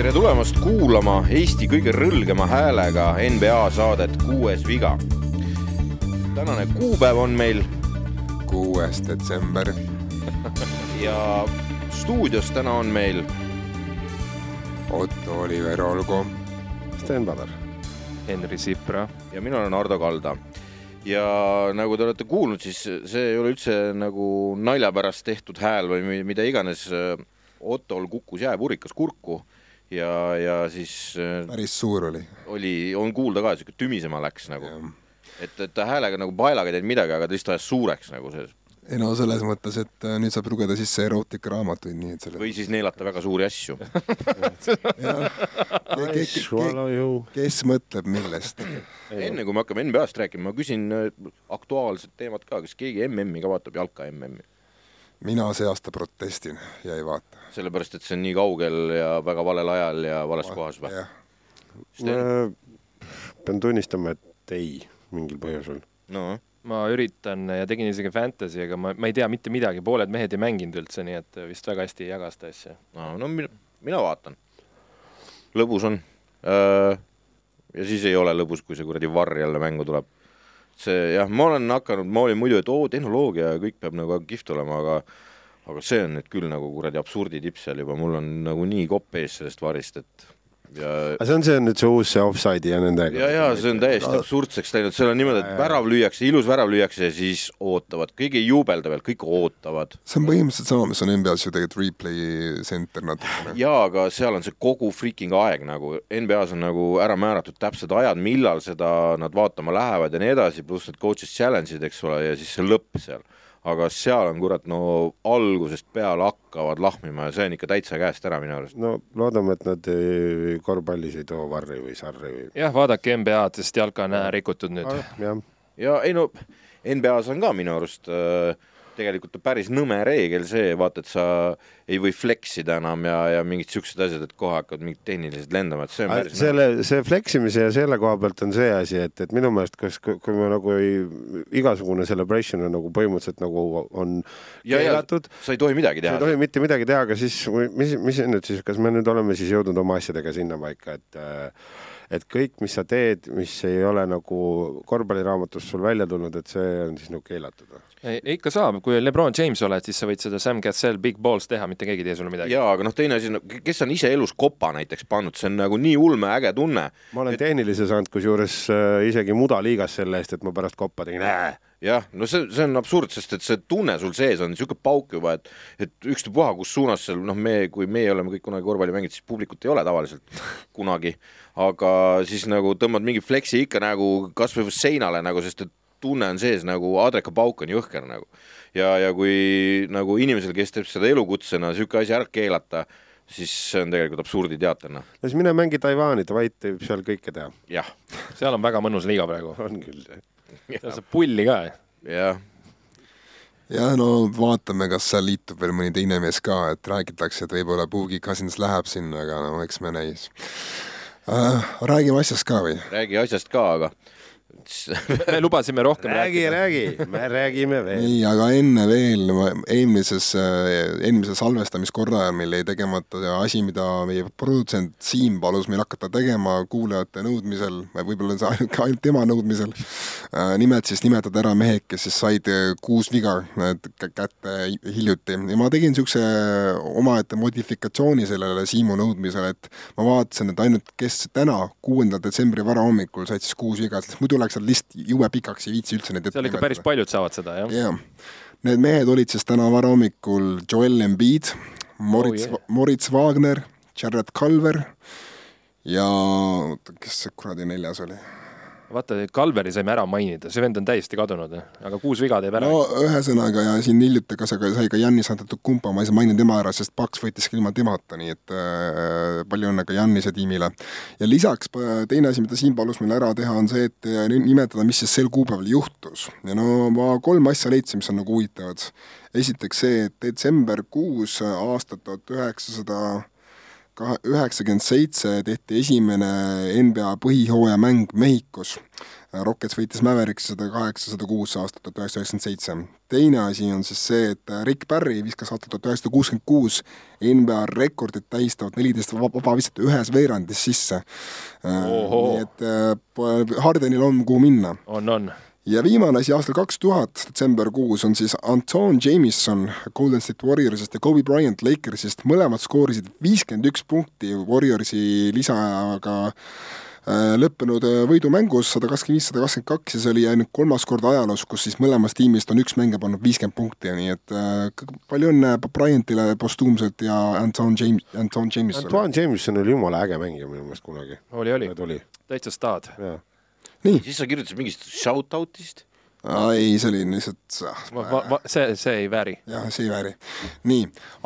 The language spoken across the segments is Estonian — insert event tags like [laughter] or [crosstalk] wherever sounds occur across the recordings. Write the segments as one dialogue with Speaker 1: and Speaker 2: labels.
Speaker 1: tere tulemast kuulama Eesti kõige rõlgema häälega NBA saadet Kuues viga. tänane kuupäev on meil
Speaker 2: kuues detsember. [laughs]
Speaker 1: ja stuudios täna on meil
Speaker 2: Otto Oliver Olgo.
Speaker 3: Sten Padar.
Speaker 4: Henri Sipra.
Speaker 1: ja mina olen Ardo Kalda. Ja nagu te olete kuulnud, siis see ei ole üldse nagu nalja pärast tehtud hääl või mida iganes. Ottol kukkus jääpurikas kurku ja, ja siis
Speaker 2: päris suur oli.
Speaker 1: oli, on kuulda ka, siuke tümisema läks nagu. et, et ta häälega nagu paelaga ei teinud midagi, aga ta lihtsalt ajas suureks nagu see.
Speaker 2: Ei no selles mõttes, et äh, nüüd saab lugeda sisse erootikaaraamatuid, nii et selle
Speaker 1: või siis neelata väga suuri asju [laughs]
Speaker 2: kes mõtleb millest?
Speaker 1: enne kui me hakkame NBA-st rääkima, ma küsin äh, aktuaalset teemat ka, kas keegi MM-i ka vaatab, jalka MM-i?
Speaker 2: mina see aasta protestin ja ei vaata.
Speaker 1: sellepärast, et see on nii kaugel ja väga valel ajal ja vales kohas või?
Speaker 3: pean tunnistama, et ei, mingil põhjusel.
Speaker 1: no
Speaker 4: ma üritan ja tegin isegi fantasy, aga ma, ma ei tea mitte midagi, pooled mehed ei mänginud üldse, nii et vist väga hästi ei jaga seda asja.
Speaker 1: no, no mina, mina vaatan. lõbus on. ja siis ei ole lõbus, kui see kuradi varr jälle mängu tuleb. see jah, ma olen hakanud, ma olin muidu, et oo, tehnoloogia ja kõik peab nagu kihvt olema, aga aga see on nüüd küll nagu kuradi absurdi tipp seal juba, mul on nagu nii kopp ees sellest varist, et ja
Speaker 3: aga see on see nüüd see uus see offside'i ja nendega?
Speaker 1: ja, ja see on täiesti absurdseks läinud, seal on niimoodi, et värav lüüakse, ilus värav lüüakse ja siis ootavad, keegi ei juubelda veel, kõik ootavad.
Speaker 2: see on põhimõtteliselt sama, mis on NBA-s ju tegelikult replay center natukene.
Speaker 1: jaa, aga seal on see kogu freaking aeg nagu, NBA-s on nagu ära määratud täpsed ajad, millal seda nad vaatama lähevad ja nii edasi, pluss need coaches challenge'id, eks ole, ja siis see lõpp seal aga seal on kurat, no algusest peale hakkavad lahmima ja see on ikka täitsa käest ära minu arust.
Speaker 3: no loodame, et nad korvpallis ei too varri või sarri või.
Speaker 4: jah, vaadake NBA-d, sest jalka on ära rikutud nüüd.
Speaker 3: jah.
Speaker 1: ja ei no NBA-s on ka minu arust äh, tegelikult päris nõme reegel see, vaata, et sa ei või flex ida enam ja, ja mingid siuksed asjad, et kohe hakkavad mingid tehnilised lendama, et see on päris
Speaker 3: selle, see flex imise ja selle koha pealt on see asi, et, et minu meelest, kas, kui me nagu ei, igasugune celebration on nagu põhimõtteliselt nagu on keelatud.
Speaker 1: sa ei tohi midagi teha.
Speaker 3: sa ei tohi mitte midagi teha, aga siis mis, mis nüüd siis, kas me nüüd oleme siis jõudnud oma asjadega sinnapaika, et et kõik, mis sa teed, mis ei ole nagu korvpalliraamatus sul välja tulnud, et see on siis nagu keelatud või?
Speaker 4: ikka saab, kui Lebron James oled, siis sa võid seda Sam Cassell Big Balls teha, mitte keegi ei tee sulle midagi.
Speaker 1: jaa, aga noh, teine asi on, kes on ise elus kopa näiteks pannud, see on nagu nii ulme äge tunne.
Speaker 3: ma olen et... tehnilise saanud kusjuures äh, isegi mudaliigas selle eest, et ma pärast koppa tegin äh
Speaker 1: jah, no see, see on absurd, sest et see tunne sul sees on niisugune pauk juba, et et ükstapuha, kus suunas seal noh, me, kui meie oleme kõik kunagi korvpalli mänginud, siis publikut ei ole tavaliselt kunagi, aga siis nagu tõmbad mingi fleksi ikka nagu kas või seinale nagu, sest et tunne on sees nagu adrekapauk on jõhker nagu. ja, ja kui nagu inimesel, kes teeb seda elukutsena, niisugune asi ära keelata, siis see on tegelikult absurditeater, noh.
Speaker 3: no siis mine mängi Taiwan'i, Tavait võib seal kõike teha.
Speaker 1: jah.
Speaker 4: seal on väga mõnus liiga praegu.
Speaker 3: on küll.
Speaker 4: seal saab pulli ka.
Speaker 1: jah
Speaker 2: jah, no vaatame, kas seal liitub veel mõni teine mees ka, et räägitakse, et võib-olla Boogie Cousins läheb sinna, aga no eks me näis. Räägime asjast ka või?
Speaker 1: räägi asjast ka, aga
Speaker 4: me lubasime rohkem
Speaker 3: räägi, räägi, me räägime veel.
Speaker 2: nii, aga enne veel, eelmises, eelmise salvestamiskorra ajal meil jäi tegemata asi, mida meie produtsent Siim palus meil hakata tegema kuulajate nõudmisel, võib-olla see ainult, ainult tema nõudmisel. nimelt siis nimetada ära mehed, kes siis said kuus viga kätte hiljuti ja ma tegin niisuguse omaette modifikatsiooni sellele Siimu nõudmisele, et ma vaatasin, et ainult kes täna, kuuendal detsembri varahommikul said siis kuus viga, sest muidu läks seal list jube pikaks, ei viitsi üldse neid
Speaker 4: seal ikka päris paljud saavad seda, jah?
Speaker 2: jah. Need mehed olid siis täna varahommikul Joel Embiid, Moritz oh, yeah., Moritz Wagner, Jared Culver ja oota, kes see kuradi neljas oli?
Speaker 4: Vaata, Kalveri saime ära mainida, see vend on täiesti kadunud, aga kuus viga teeb ära.
Speaker 2: no ühesõnaga ja siin hiljuti ka sai ka Jannis Antetokounmpo, ma ei saa mainida tema ära, sest Paks võitis ka ilma temata, nii et äh, palju õnne ka Jannise tiimile. ja lisaks teine asi, mida Siim palus meil ära teha, on see, et äh, nimetada, mis siis sel kuupäeval juhtus. ja no ma kolm asja leidsin, mis on nagu huvitavad. esiteks see, et detsember kuus aastat tuhat üheksasada üheksakümmend seitse tehti esimene NBA põhihooajamäng Mehhikos. Rockets võitis Mavericks sada kaheksa, sada kuus aastal tuhat üheksasada üheksakümmend seitse. teine asi on siis see, et Rick Barry viskas aastal tuhat üheksasada kuuskümmend kuus NBA rekordit tähistavat neliteist vaba visat ühes veerandis sisse. nii et äh, Hardenil on kuhu minna.
Speaker 4: on, on
Speaker 2: ja viimane asi aastal kaks tuhat, detsemberkuus on siis Anton Jameson Golden State Warriorsist ja Kobe Bryant Lakersist, mõlemad skoorisid viiskümmend üks punkti Warriorsi lisaajaga äh, lõppenud äh, võidumängus sada kakskümmend viis, sada kakskümmend kaks ja see oli ainult kolmas kord ajaloos, kus siis mõlemast tiimist on üks mängija pannud viiskümmend punkti, nii et äh, palju õnne Bryantile postuumselt ja Anton James, Anton Jamesonile.
Speaker 3: Anton Jameson oli jumala äge mängija minu meelest kunagi.
Speaker 4: oli, oli,
Speaker 3: oli.,
Speaker 4: täitsa staad.
Speaker 2: Nii.
Speaker 1: siis sa kirjutasid mingist shout-out'ist?
Speaker 2: ei, see oli lihtsalt
Speaker 4: ma, ma, ma, see, see ei vääri.
Speaker 2: jah, see ei vääri. nii,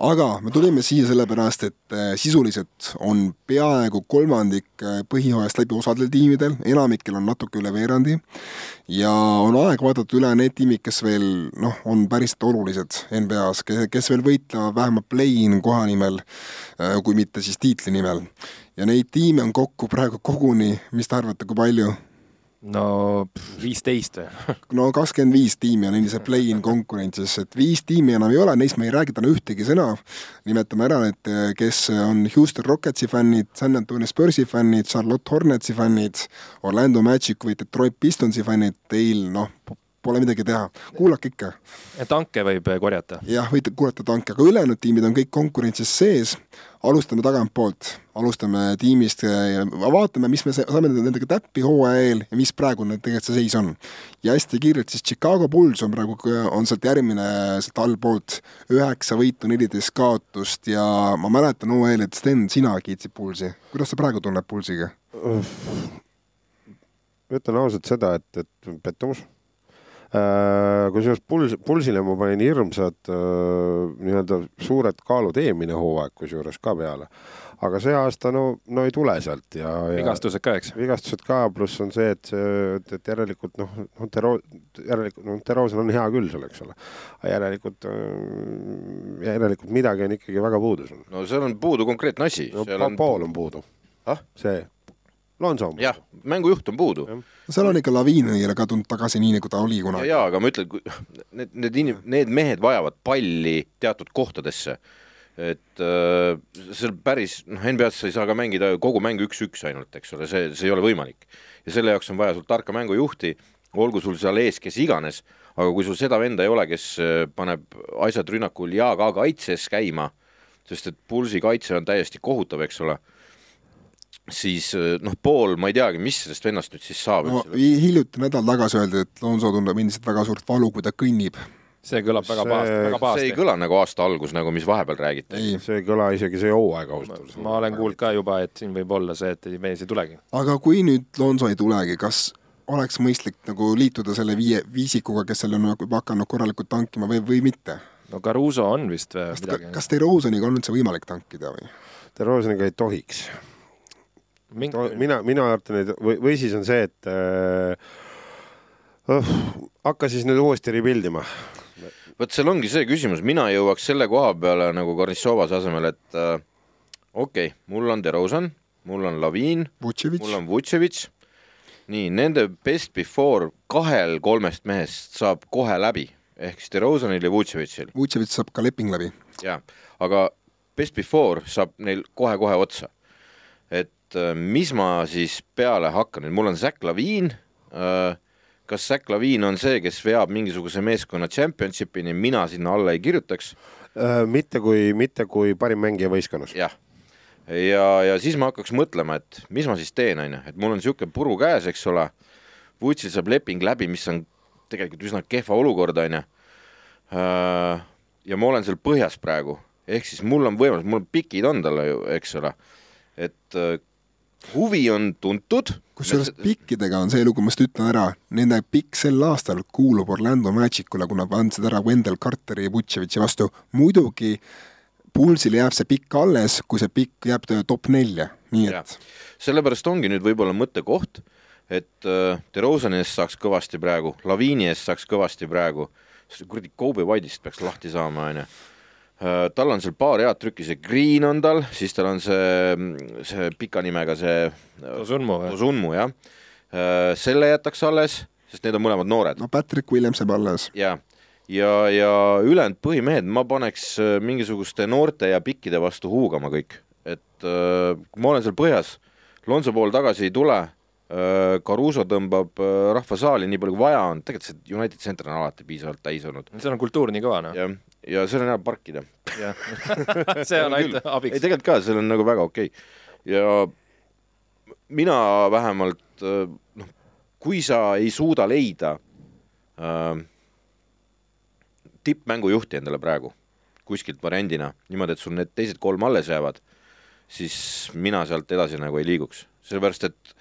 Speaker 2: aga me tulime siia sellepärast, et äh, sisuliselt on peaaegu kolmandik äh, põhihooajast läbi osadel tiimidel, enamikel on natuke üle veerandi ja on aeg vaadata üle need tiimid, kes veel noh, on päriselt olulised NBA-s, kes veel võitlevad vähemalt play-in koha nimel, äh, kui mitte siis tiitli nimel. ja neid tiime on kokku praegu koguni, mis te arvate, kui palju?
Speaker 4: No viisteist või? [laughs]
Speaker 2: no kakskümmend viis tiimi on endise play-in konkurentsis, et viis tiimi enam ei ole, neist me ei räägi täna ühtegi sõna. nimetame ära need, kes on Houston Rocketsi fännid, San Antonio Spursi fännid, Charlotte Hornetsi fännid, Orlando Magic või Detroit Pistonsi fännid, teil noh, pole midagi teha, kuulake ikka.
Speaker 4: tanke võib korjata.
Speaker 2: jah, võite kuulata tanke, aga ülejäänud tiimid on kõik konkurentsis sees. Alustame tagantpoolt, alustame tiimist ja vaatame, mis me saame nendega täppi hooaja eel ja mis praegu tegelikult see seis on. ja hästi kiirelt siis Chicago Bulls on praegu, on sealt järgmine sealt allpoolt, üheksa võitu, neliteist kaotust ja ma mäletan hooaja eel, et Sten, sina kiitsid Bullsi. kuidas sa praegu tunned Bullsiga?
Speaker 3: ütlen ausalt seda, et, et pettumus Äh, kusjuures puls, pulsile ma panin hirmsad äh, nii-öelda suured kaalud eelmine hooaeg kusjuures ka peale. aga see aasta no, no ei tule sealt ja, ja.
Speaker 4: vigastused ka, eks?
Speaker 3: vigastused ka, pluss on see, et et, et järelikult noh, noh, Tero-, järelikult noh, Terosen on hea küll seal, eks ole. aga järelikult, äh, järelikult midagi on ikkagi väga puudu sul.
Speaker 1: no seal on puudu konkreetne asi.
Speaker 3: no on... pool on puudu
Speaker 1: ah?.
Speaker 3: see Lonso.
Speaker 1: jah, mängujuht on puudu.
Speaker 2: seal on ikka Laviin ei ole kadunud tagasi nii, nagu ta oli kunagi.
Speaker 1: jaa, aga ma ütlen, [laughs] need, need inim-, need mehed vajavad palli teatud kohtadesse. et äh, seal päris, noh, NBA-s sa ei saa ka mängida kogu mängu üks-üks ainult, eks ole, see, see ei ole võimalik. ja selle jaoks on vaja sul tarka mängujuhti, olgu sul seal ees kes iganes, aga kui sul seda venda ei ole, kes äh, paneb asjad rünnakul ja ka kaitses käima, sest et pulsi kaitse on täiesti kohutav, eks ole siis eh, noh, pool, ma ei teagi, mis sellest vennast nüüd siis saab.
Speaker 2: no hiljuti nädal tagasi öeldi, et Lonso tunneb endiselt väga suurt valu, kui ta kõnnib.
Speaker 4: see kõlab väga pahasti, väga pahasti.
Speaker 1: see ei kõla nagu aasta algus, nagu mis vahepeal räägiti.
Speaker 3: see ei kõla isegi see hooaeg ausalt öeldes.
Speaker 4: ma olen kuulnud ka juba, et siin võib olla see, et mees ei tulegi.
Speaker 2: aga kui nüüd Lonso ei tulegi, kas oleks mõistlik nagu liituda selle viie, viisikuga, kes seal on juba nagu hakanud korralikult tankima või, või mitte?
Speaker 4: no Caruso on vist
Speaker 2: kas, midagi. kas DeRozaniga on üldse võimalik tankida või?
Speaker 3: DeRozaniga ei tohiks Mingi... No, mina, mina arvan, et või, või siis on see, et äh, oh, hakka siis nüüd uuesti rebuild ima.
Speaker 1: vot seal ongi see küsimus, mina jõuaks selle koha peale nagu Karnissovase asemel, et äh, okei okay,, mul on DeRozan, mul on Lavin, mul on Vutševitš, nii, nende best before kahel kolmest mehest saab kohe läbi, ehk siis DeRozanil ja Vutševitšil.
Speaker 2: Vutševitš saab ka leping läbi.
Speaker 1: jah, aga best before saab neil kohe-kohe otsa. et et äh, mis ma siis peale hakkan, mul on Zack Laviin, äh, kas Zack Laviin on see, kes veab mingisuguse meeskonna championship'ini, mina sinna alla ei kirjutaks?
Speaker 3: Äh, mitte kui, mitte kui parim mängija võistkonnas.
Speaker 1: jah, ja, ja siis ma hakkaks mõtlema, et mis ma siis teen, on ju, et mul on niisugune puru käes, eks ole, Vutsil saab leping läbi, mis on tegelikult üsna kehva olukord, on ju, ja ma olen seal põhjas praegu, ehk siis mul on võimalus, mul pikid on talle ju, eks ole, et huvi on tuntud.
Speaker 2: kusjuures pikkidega on see lugu, ma just ütlen ära, nende pikk sel aastal kuulub Orlando Magicule, kuna andsid ära Wendell Carteri ja Vutševitši vastu. muidugi Pulsil jääb see pikk alles, kui see pikk jääb top nelja, nii et.
Speaker 1: sellepärast ongi nüüd võib-olla mõttekoht, et äh, DeRozani eest saaks kõvasti praegu, Laviini eest saaks kõvasti praegu, kuradi Kobe White'ist peaks lahti saama, onju tal on seal paar head trükki, see Green on tal, siis tal on see, see pika nimega see
Speaker 4: Osunmu või?
Speaker 1: Osunmu jah, selle jätaks alles, sest need on mõlemad noored
Speaker 2: no Patrick Williams jääb alles.
Speaker 1: ja, ja, ja ülejäänud põhimehed ma paneks äh, mingisuguste noorte ja pikkide vastu huugama kõik, et äh, kui ma olen seal põhjas, Lonso pool tagasi ei tule äh,, Caruso tõmbab äh, rahva saali nii palju kui vaja on, tegelikult see United Center on alati piisavalt täis olnud.
Speaker 4: seal on kultuur nii kõva, noh.
Speaker 1: jah, ja seal on hea parkida. [laughs]
Speaker 4: see on ainult abiks.
Speaker 1: ei, tegelikult ka, seal on nagu väga okei okay. ja mina vähemalt äh, noh, kui sa ei suuda leida äh, tippmängujuhti endale praegu kuskilt variandina, niimoodi, et sul need teised kolm alles jäävad, siis mina sealt edasi nagu ei liiguks, sellepärast et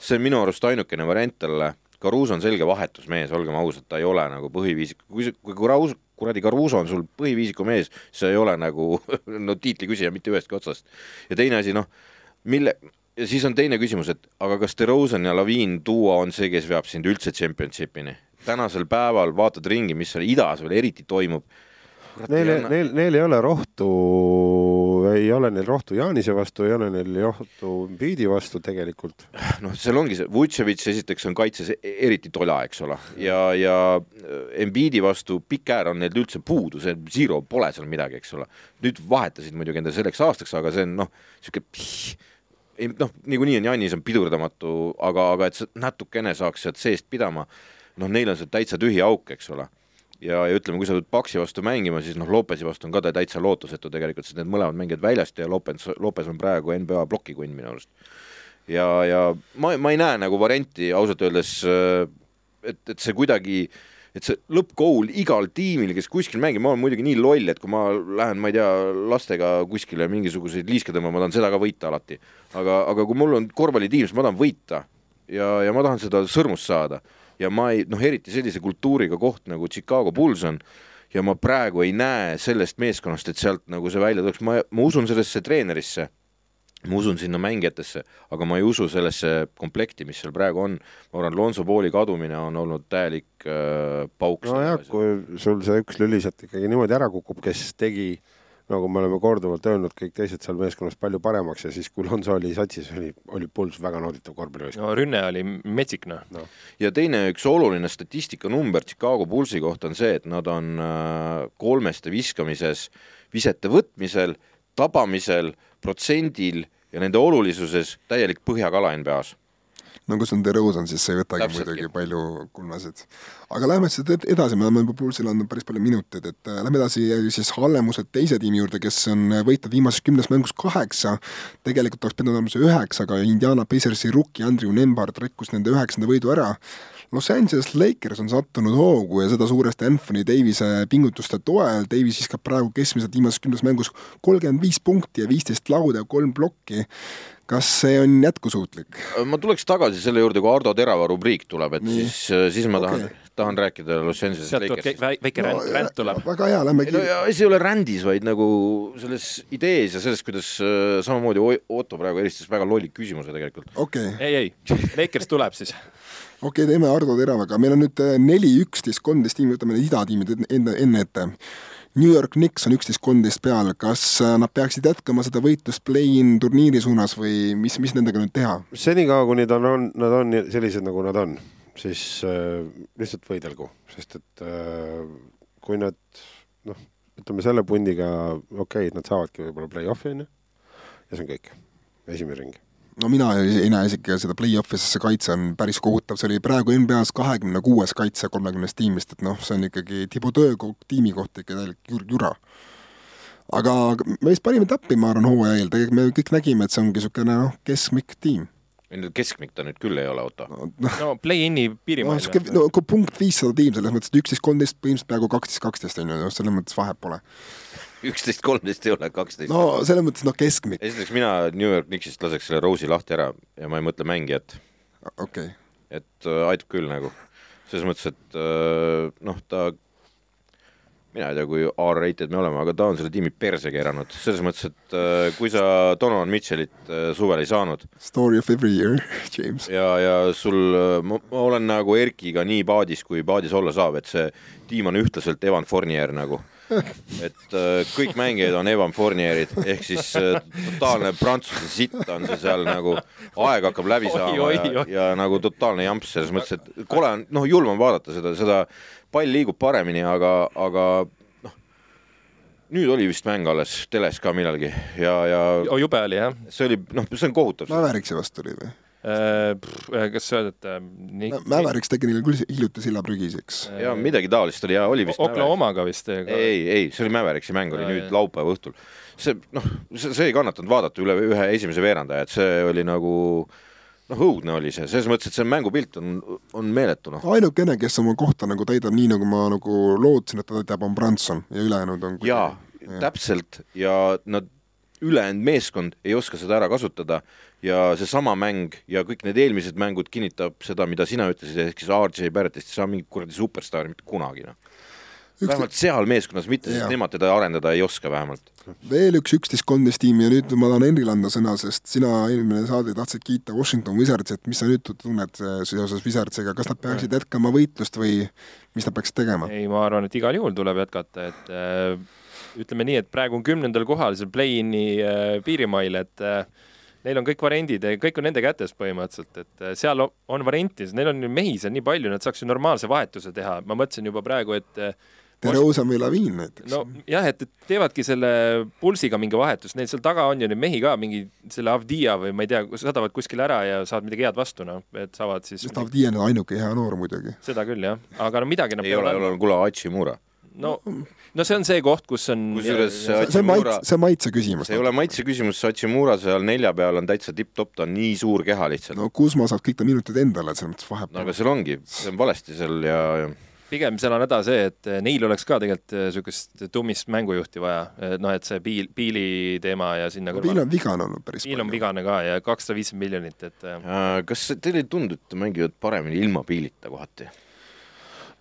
Speaker 1: see on minu arust ainukene variant talle, Caruso on selge vahetusmees, olgem ausad, ta ei ole nagu põhiviisik, kui, kui Caruso, kuradi Caruso on sul põhiviisiku mees, sa ei ole nagu [laughs] no tiitliküsija mitte ühestki otsast. ja teine asi, noh, mille, ja siis on teine küsimus, et aga kas DeRozan ja Laviin duo on see, kes veab sind üldse championship'ini? tänasel päeval vaatad ringi, mis seal idas veel eriti toimub.
Speaker 3: Neil, neil, neil ei ole rohtu, ei ole neil rohtu Jaanise vastu, ei ole neil rohtu Biidi vastu tegelikult.
Speaker 1: noh, seal ongi see, Vutševitš esiteks on kaitses e-, eriti tola, eks ole, ja, ja Embiidi vastu pikk äär on neil üldse puudu, see Zero pole seal midagi, eks ole. nüüd vahetasid muidugi endale selleks aastaks, aga see on noh, niisugune ei noh, niikuinii on Janis on pidurdamatu, aga, aga et natukene saaks sealt seest pidama, noh, neil on see täitsa tühi auk, eks ole. Ja, ja ütleme, kui sa pead Paksi vastu mängima, siis noh, Lopesi vastu on ka ta täitsa lootusetu tegelikult, sest need mõlemad mängivad väljast ja Lopes, Lopes on praegu NBA plokikunn minu arust. ja, ja ma, ma ei näe nagu varianti ausalt öeldes, et, et see kuidagi äh, et see lõppkool igal tiimil, kes kuskil mängib, ma olen muidugi nii loll, et kui ma lähen, ma ei tea, lastega kuskile mingisuguseid liiske tõmbama, ma tahan seda ka võita alati. aga, aga kui mul on korvpallitiim, siis ma tahan võita ja, ja ma tahan seda sõrmust saada ja ma ei, noh, eriti sellise kultuuriga koht nagu Chicago Bulls on ja ma praegu ei näe sellest meeskonnast, et sealt nagu see välja tuleks, ma, ma usun sellesse treenerisse ma usun sinna mängijatesse, aga ma ei usu sellesse komplekti, mis seal praegu on. ma arvan, Lonso Pooli kadumine on olnud täielik äh, pauk.
Speaker 3: nojah, kui sul see üks lüli sealt ikkagi niimoodi ära kukub, kes tegi nagu me oleme korduvalt öelnud, kõik teised seal meeskonnas palju paremaks ja siis, kui Lonso oli satsis, oli, oli Puls väga nauditav korvpallivõistkond.
Speaker 4: no rünne oli metsik, noh. No..
Speaker 1: ja teine üks oluline statistikanumbr Chicago Pulsi kohta on see, et nad on äh, kolmeste viskamises, visete võtmisel, tabamisel, protsendil ja nende olulisuses täielik põhjakala NBA-s
Speaker 2: no kus on DeRozan, siis see ei võtagi Täpseltki. muidugi palju kulmasid. aga lähme siis edasi, me oleme juba Pulsil andnud päris palju minuteid, et äh, lähme edasi siis Hallemuse teise tiimi juurde, kes on äh, võitnud viimases kümnes mängus kaheksa, tegelikult oleks pidanud olema see üheksa, aga Indiana Pacersi rukki Andrew Nembard rikkus nende üheksanda võidu ära Los Angeles Lakers on sattunud hoogu ja seda suuresti Anthony Davise pingutuste toel, Davis viskab praegu keskmiselt viimases kümnes mängus kolmkümmend viis punkti ja viisteist lauda ja kolm plokki kas see on jätkusuutlik?
Speaker 1: ma tuleks tagasi selle juurde, kui Ardo Terava rubriik tuleb, et Nii. siis, siis ma tahan okay., tahan rääkida Los Angeles Lakersist.
Speaker 4: väike no, ränd, ränd tuleb.
Speaker 2: väga hea, lähme
Speaker 1: no, asi ei ole rändis, vaid nagu selles idees ja selles, kuidas äh, samamoodi Otto praegu helistas väga lolli küsimuse tegelikult.
Speaker 2: okei
Speaker 4: okay.. ei, ei, Lakers tuleb siis
Speaker 2: okei okay,, teeme Ardo Teravaga, meil on nüüd äh, neli, üksteist, kolmteist tiimi, võtame need idatiimid enne, enne ette. New York Knicks on üksteist, kolmteist peal, kas äh, nad peaksid jätkama seda võitlust play-in turniiri suunas või mis, mis nendega nüüd teha?
Speaker 3: senikaua, kuni ta on, nad on sellised, nagu nad on, siis äh, lihtsalt võidelgu, sest et äh, kui nad noh, ütleme selle pundiga, okei okay,, nad saavadki võib-olla play-off'i, on ju, ja see on kõik, esimene ring
Speaker 2: no mina ei näe isegi seda play-off'i, sest see kaitse on päris kohutav, see oli praegu NBA-s kahekümne kuues kaitse kolmekümnest tiimist, et noh, see on ikkagi Thibaudot tiimi kohta ikka täielik jura. aga me vist panime täppi, ma arvan, hooaja eel, tegelikult me kõik nägime, et see ongi niisugune noh, keskmik tiim
Speaker 1: ei no keskmik ta nüüd küll ei ole, Otto.
Speaker 4: no, no play-in'i piirimail.
Speaker 2: no, no kui punkt viissada tiim, selles mõttes, et üksteist, kolmteist, põhimõtteliselt peaaegu kaksteist, kaksteist on ju, selles mõttes vahet pole
Speaker 1: üksteist, kolmteist ei ole, kaksteist.
Speaker 2: no selles mõttes noh, keskmik.
Speaker 1: esiteks mina New York Knicksist laseks selle Rose'i lahti ära ja ma ei mõtle mängijat.
Speaker 2: okei okay..
Speaker 1: et äh, aitab küll nagu, selles mõttes, et äh, noh, ta mina ei tea, kui R-rated me oleme, aga ta on selle tiimi perse keeranud, selles mõttes, et äh, kui sa Donovan Mitchellit äh, suvel ei saanud.
Speaker 2: Story of every year, [laughs] James.
Speaker 1: ja, ja sul, äh, ma olen nagu Erkiga nii paadis, kui paadis olla saab, et see tiim on ühtlaselt Evan Fournier nagu et kõik mängijad on Evan Fournier'id ehk siis totaalne prantsuse sitt on see seal nagu, aeg hakkab läbi saama
Speaker 4: Oi, oi,
Speaker 1: ja,
Speaker 4: oi.
Speaker 1: ja nagu totaalne jamps selles mõttes, et kole on, noh, julm on vaadata seda, seda pall liigub paremini, aga, aga noh, nüüd oli vist mäng alles teles ka millalgi ja, ja
Speaker 4: oh, jube oli jah
Speaker 1: see oli, noh, see on kohutav.
Speaker 2: Mäveriksi vastu oli või?
Speaker 4: äh,. kas sa öeld, et äh, nii,
Speaker 2: Mäveriks tegi neile küll hiljuti sillaprügis, eks.
Speaker 1: ja midagi taolist oli ja oli vist
Speaker 4: Oklahomaga vist.
Speaker 1: ei, ei, see oli Mäveriksi mäng oli
Speaker 4: Aa,
Speaker 1: nüüd laupäeva õhtul. see noh, see, ei kannatanud vaadata üle ühe esimese veerandaja, et see oli nagu noh, õudne oli see, selles mõttes, et see mängupilt on, on meeletu noh.
Speaker 2: ainukene, kes oma kohta nagu täidab nii, nagu ma nagu lootsin, et ta täidab, on Branson ja ülejäänud on
Speaker 1: jaa, täpselt ja nad, ülejäänud meeskond ei oska seda ära kasutada ja seesama mäng ja kõik need eelmised mängud kinnitab seda, mida sina ütlesid, ehk siis RJ Barrettist ei saa mingit kuradi superstaari mitte kunagi noh.
Speaker 2: Üks-
Speaker 1: vähemalt seal meeskonnas mitte, sest nemad teda arendada ei oska vähemalt.
Speaker 2: veel üks üksteist kolmteist tiimi ja nüüd ma tahan Henrile anda sõna, sest sina eelmine saade tahtsid kiita Washington Wizardsi, et mis sa nüüd tunned eh, seoses Wizardsiga, kas nad peaksid jätkama võitlust või mis nad peaksid tegema?
Speaker 4: ei, ma arvan, et igal juhul tuleb jätkata, et äh, ütleme nii, et praegu on kümnendal kohal seal play-in'i äh, piirimail, et äh, neil on kõik variandid ja kõik on nende kätes põhimõtteliselt, et äh, seal on variante, neil on mehi seal nii palju, nad saaks ju normaalse vahetuse teha, ma mõtlesin juba praegu, et äh,
Speaker 2: Tereusa või Laviin näiteks
Speaker 4: no jah, et, teevadki selle pulsiga mingi vahetus, neil seal taga on ju neid mehi ka, mingi selle Avdija või ma ei tea, sadavad kuskile ära ja saavad midagi head vastu, noh, et saavad siis
Speaker 2: sest Avdijev on ainuke hea noor muidugi.
Speaker 4: seda küll jah, aga no midagi nad
Speaker 1: ei ole, ole, kuule, Hachimura.
Speaker 4: no, no see on see koht, kus on
Speaker 1: kusjuures
Speaker 2: see on
Speaker 1: Hachimura
Speaker 2: maitse, see on maitse küsimus.
Speaker 1: see ei ole maitse küsimus, see Hachimura seal nelja peal on täitsa tipp-topp, ta on nii suur keha lihtsalt no..
Speaker 2: no Kuzma saab kõik ta minutid endale, selles mõttes
Speaker 1: no
Speaker 2: vahepeal
Speaker 1: aga seal ongi, see on valesti seal ja, ja
Speaker 4: pigem seal on häda see, et eh, neil oleks ka tegelikult niisugust tummist mängujuhti vaja, noh, et see piil, piili teema ja sinna
Speaker 2: no Piil on vigane olnud päris
Speaker 4: piil on vigane ka ja kakssada viiskümmend miljonit, et eh,
Speaker 1: äh, kas teile ei tundu, et mängivad paremini ilma piilita kohati?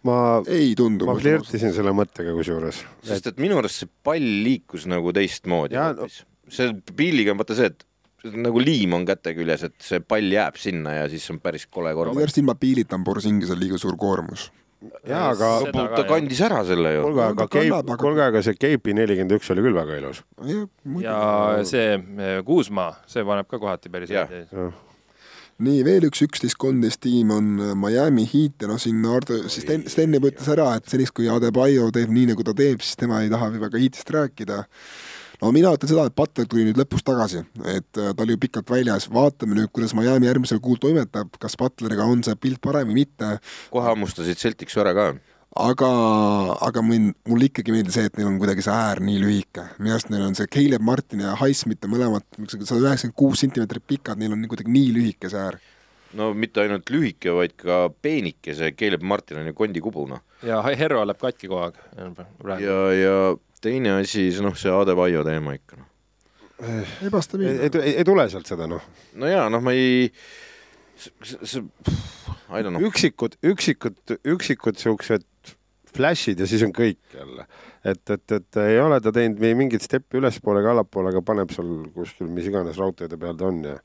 Speaker 3: ma,
Speaker 2: ei tundu.
Speaker 3: ma flirtisin selle mõttega kusjuures.
Speaker 1: sest et minu arust see pall liikus nagu teistmoodi
Speaker 3: Jaa, no-
Speaker 1: hoopis. see piiliga on vaata see, et nagu liim on käte küljes, et see pall jääb sinna ja siis on päris kole
Speaker 2: minu
Speaker 1: korvpall.
Speaker 2: arust ilma piilita on Borzingisel liiga suur koormus.
Speaker 3: jaa, aga
Speaker 1: ta kandis ära selle ju.
Speaker 3: kuulge, aga
Speaker 2: aga-
Speaker 3: kuulge, aga see Cape'i nelikümmend üks oli küll väga ilus.
Speaker 4: ja see eh, Kuusma, see paneb ka kohati päris häid.
Speaker 2: nii, veel üks üksteist kolmteist tiim on äh, Miami Heat ja noh, siin Ardo, siis Sten, Sten juba ütles ära, et seniks kui Adebayo teeb nii, nagu ta teeb, siis tema ei taha väga Heatist rääkida. No mina ütlen seda, et Butler tuli nüüd lõpus tagasi, et äh, ta oli ju pikalt väljas, vaatame nüüd, kuidas Miami järgmisel kuul toimetab, kas Butleriga on see pilt parem või mitte
Speaker 1: kohe hammustasid Celticsi ära ka.
Speaker 2: aga, aga mind, mulle ikkagi meeldis see, et neil on kuidagi see äär nii lühike. minu arust neil on see Caleb Martin ja Highsmith on mõlemad sada üheksakümmend kuus sentimeetrit pikad, neil on nii kuidagi nii lühike see äär.
Speaker 1: no mitte ainult lühike, vaid ka peenike, see Caleb Martin on ju kondikubu noh.
Speaker 4: ja Herro läheb katki kogu aeg.
Speaker 1: ja, ja teine asi, noh, see Adebayo teema ikka noh.
Speaker 3: ei,
Speaker 2: ebastabiilne.
Speaker 3: ei, ei, ei tule sealt seda noh,
Speaker 1: no jaa, noh, ma ei, see, see, I don't know.
Speaker 3: üksikud, üksikud, üksikud siuksed flash'id ja siis on kõik jälle. et, et, et ei ole ta teinud mingit steppi ülespoole ega allapoole, aga paneb seal kuskil mis iganes raudteede peal ta on ja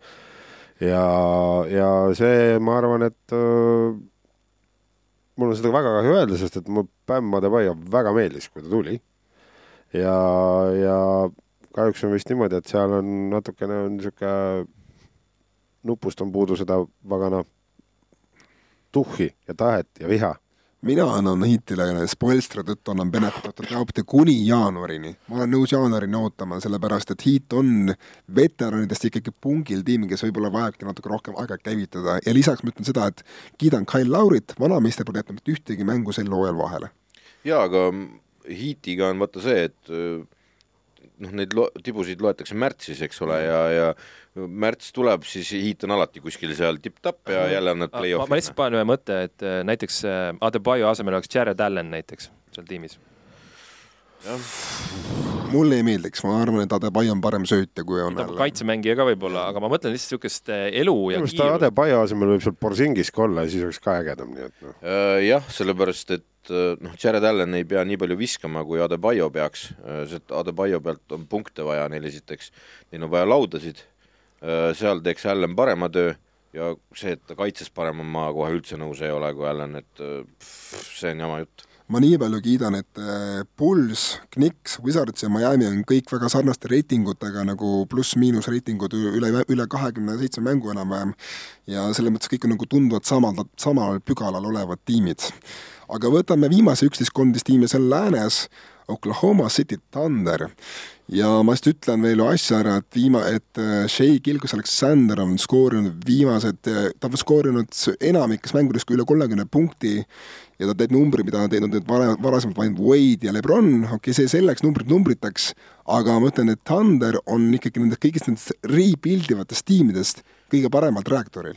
Speaker 3: ja, ja see, ma arvan, et äh, mul on seda väga kahju öelda, sest et mu Bam Adebayo väga meeldis, kui ta tuli. ja, ja kahjuks on vist niimoodi, et seal on natukene on niisugune nupust on puudu seda pagana tuhhi ja tahet ja viha.
Speaker 2: mina annan Heatile Spoelstra tõttu annan Benefit Taupti kuni jaanuarini. ma olen nõus jaanuarini ootama, sellepärast et Heat on veteranidest ikkagi pungil tiim, kes võib-olla vajabki natuke rohkem aega käivitada ja lisaks ma ütlen seda, et kiidan Kyle Laurit, vanameister pole jätnud ühtegi mängu sel hooajal vahele.
Speaker 1: jaa, aga Heatiga on vaata see, et öö, noh, neid lo-, tibusid loetakse märtsis, eks ole, ja, ja märts tuleb, siis Heat on alati kuskil seal tipp-tapp ja jälle on nad
Speaker 4: ma, ma lihtsalt panen ühe mõtte, et eh, näiteks eh, Adebayo asemel oleks Jared Allan näiteks seal tiimis.
Speaker 2: Mulle ei meeldiks, ma arvan, et Adebayo on parem söötja, kui on
Speaker 4: ta on kaitsemängija ka võib-olla, aga ma mõtlen lihtsalt niisugust eh, elu ja
Speaker 3: minu arust Adebayo asemel võib seal Borzingis ka olla ja siis oleks ka ägedam, nii et noh.
Speaker 1: Äh, jah, sellepärast et äh, noh, Jared Allan ei pea nii palju viskama, kui Adebayo peaks, sest Adebayo pealt on punkte vaja neil esiteks, neil on vaja laudasid, seal teeks Allan parema töö ja see, et ta kaitses parema, ma kohe üldse nõus ei ole, kui Allan, et äh, pff, see on jama jutt.
Speaker 2: Ma nii palju kiidan, et äh, Bulls, Knicks, Wizards ja Miami on kõik väga sarnaste reitingutega nagu pluss-miinus reitingud üle, üle kahekümne seitsme mängu enam-vähem. ja selles mõttes kõik on nagu tunduvalt samal, samal pügalal olevad tiimid. aga võtame viimase üksteist, kolmteist tiimi seal läänes, Oklahoma City Thunder. Ja ma just ütlen veel asja ära, et viima-, et äh, Shea Gilgus Alexander on skoorinud viimased, ta on skoorinud enamikes mängudes üle kolmekümne punkti ja ta teeb numbri, mida on teinud nüüd vara, varasemalt ainult Wade ja Lebron, okei okay,, see selleks, numbrid numbriteks, aga ma ütlen, et Thunder on ikkagi nendest kõigist nendest rebuild ivatest tiimidest kõige paremal trajektooril.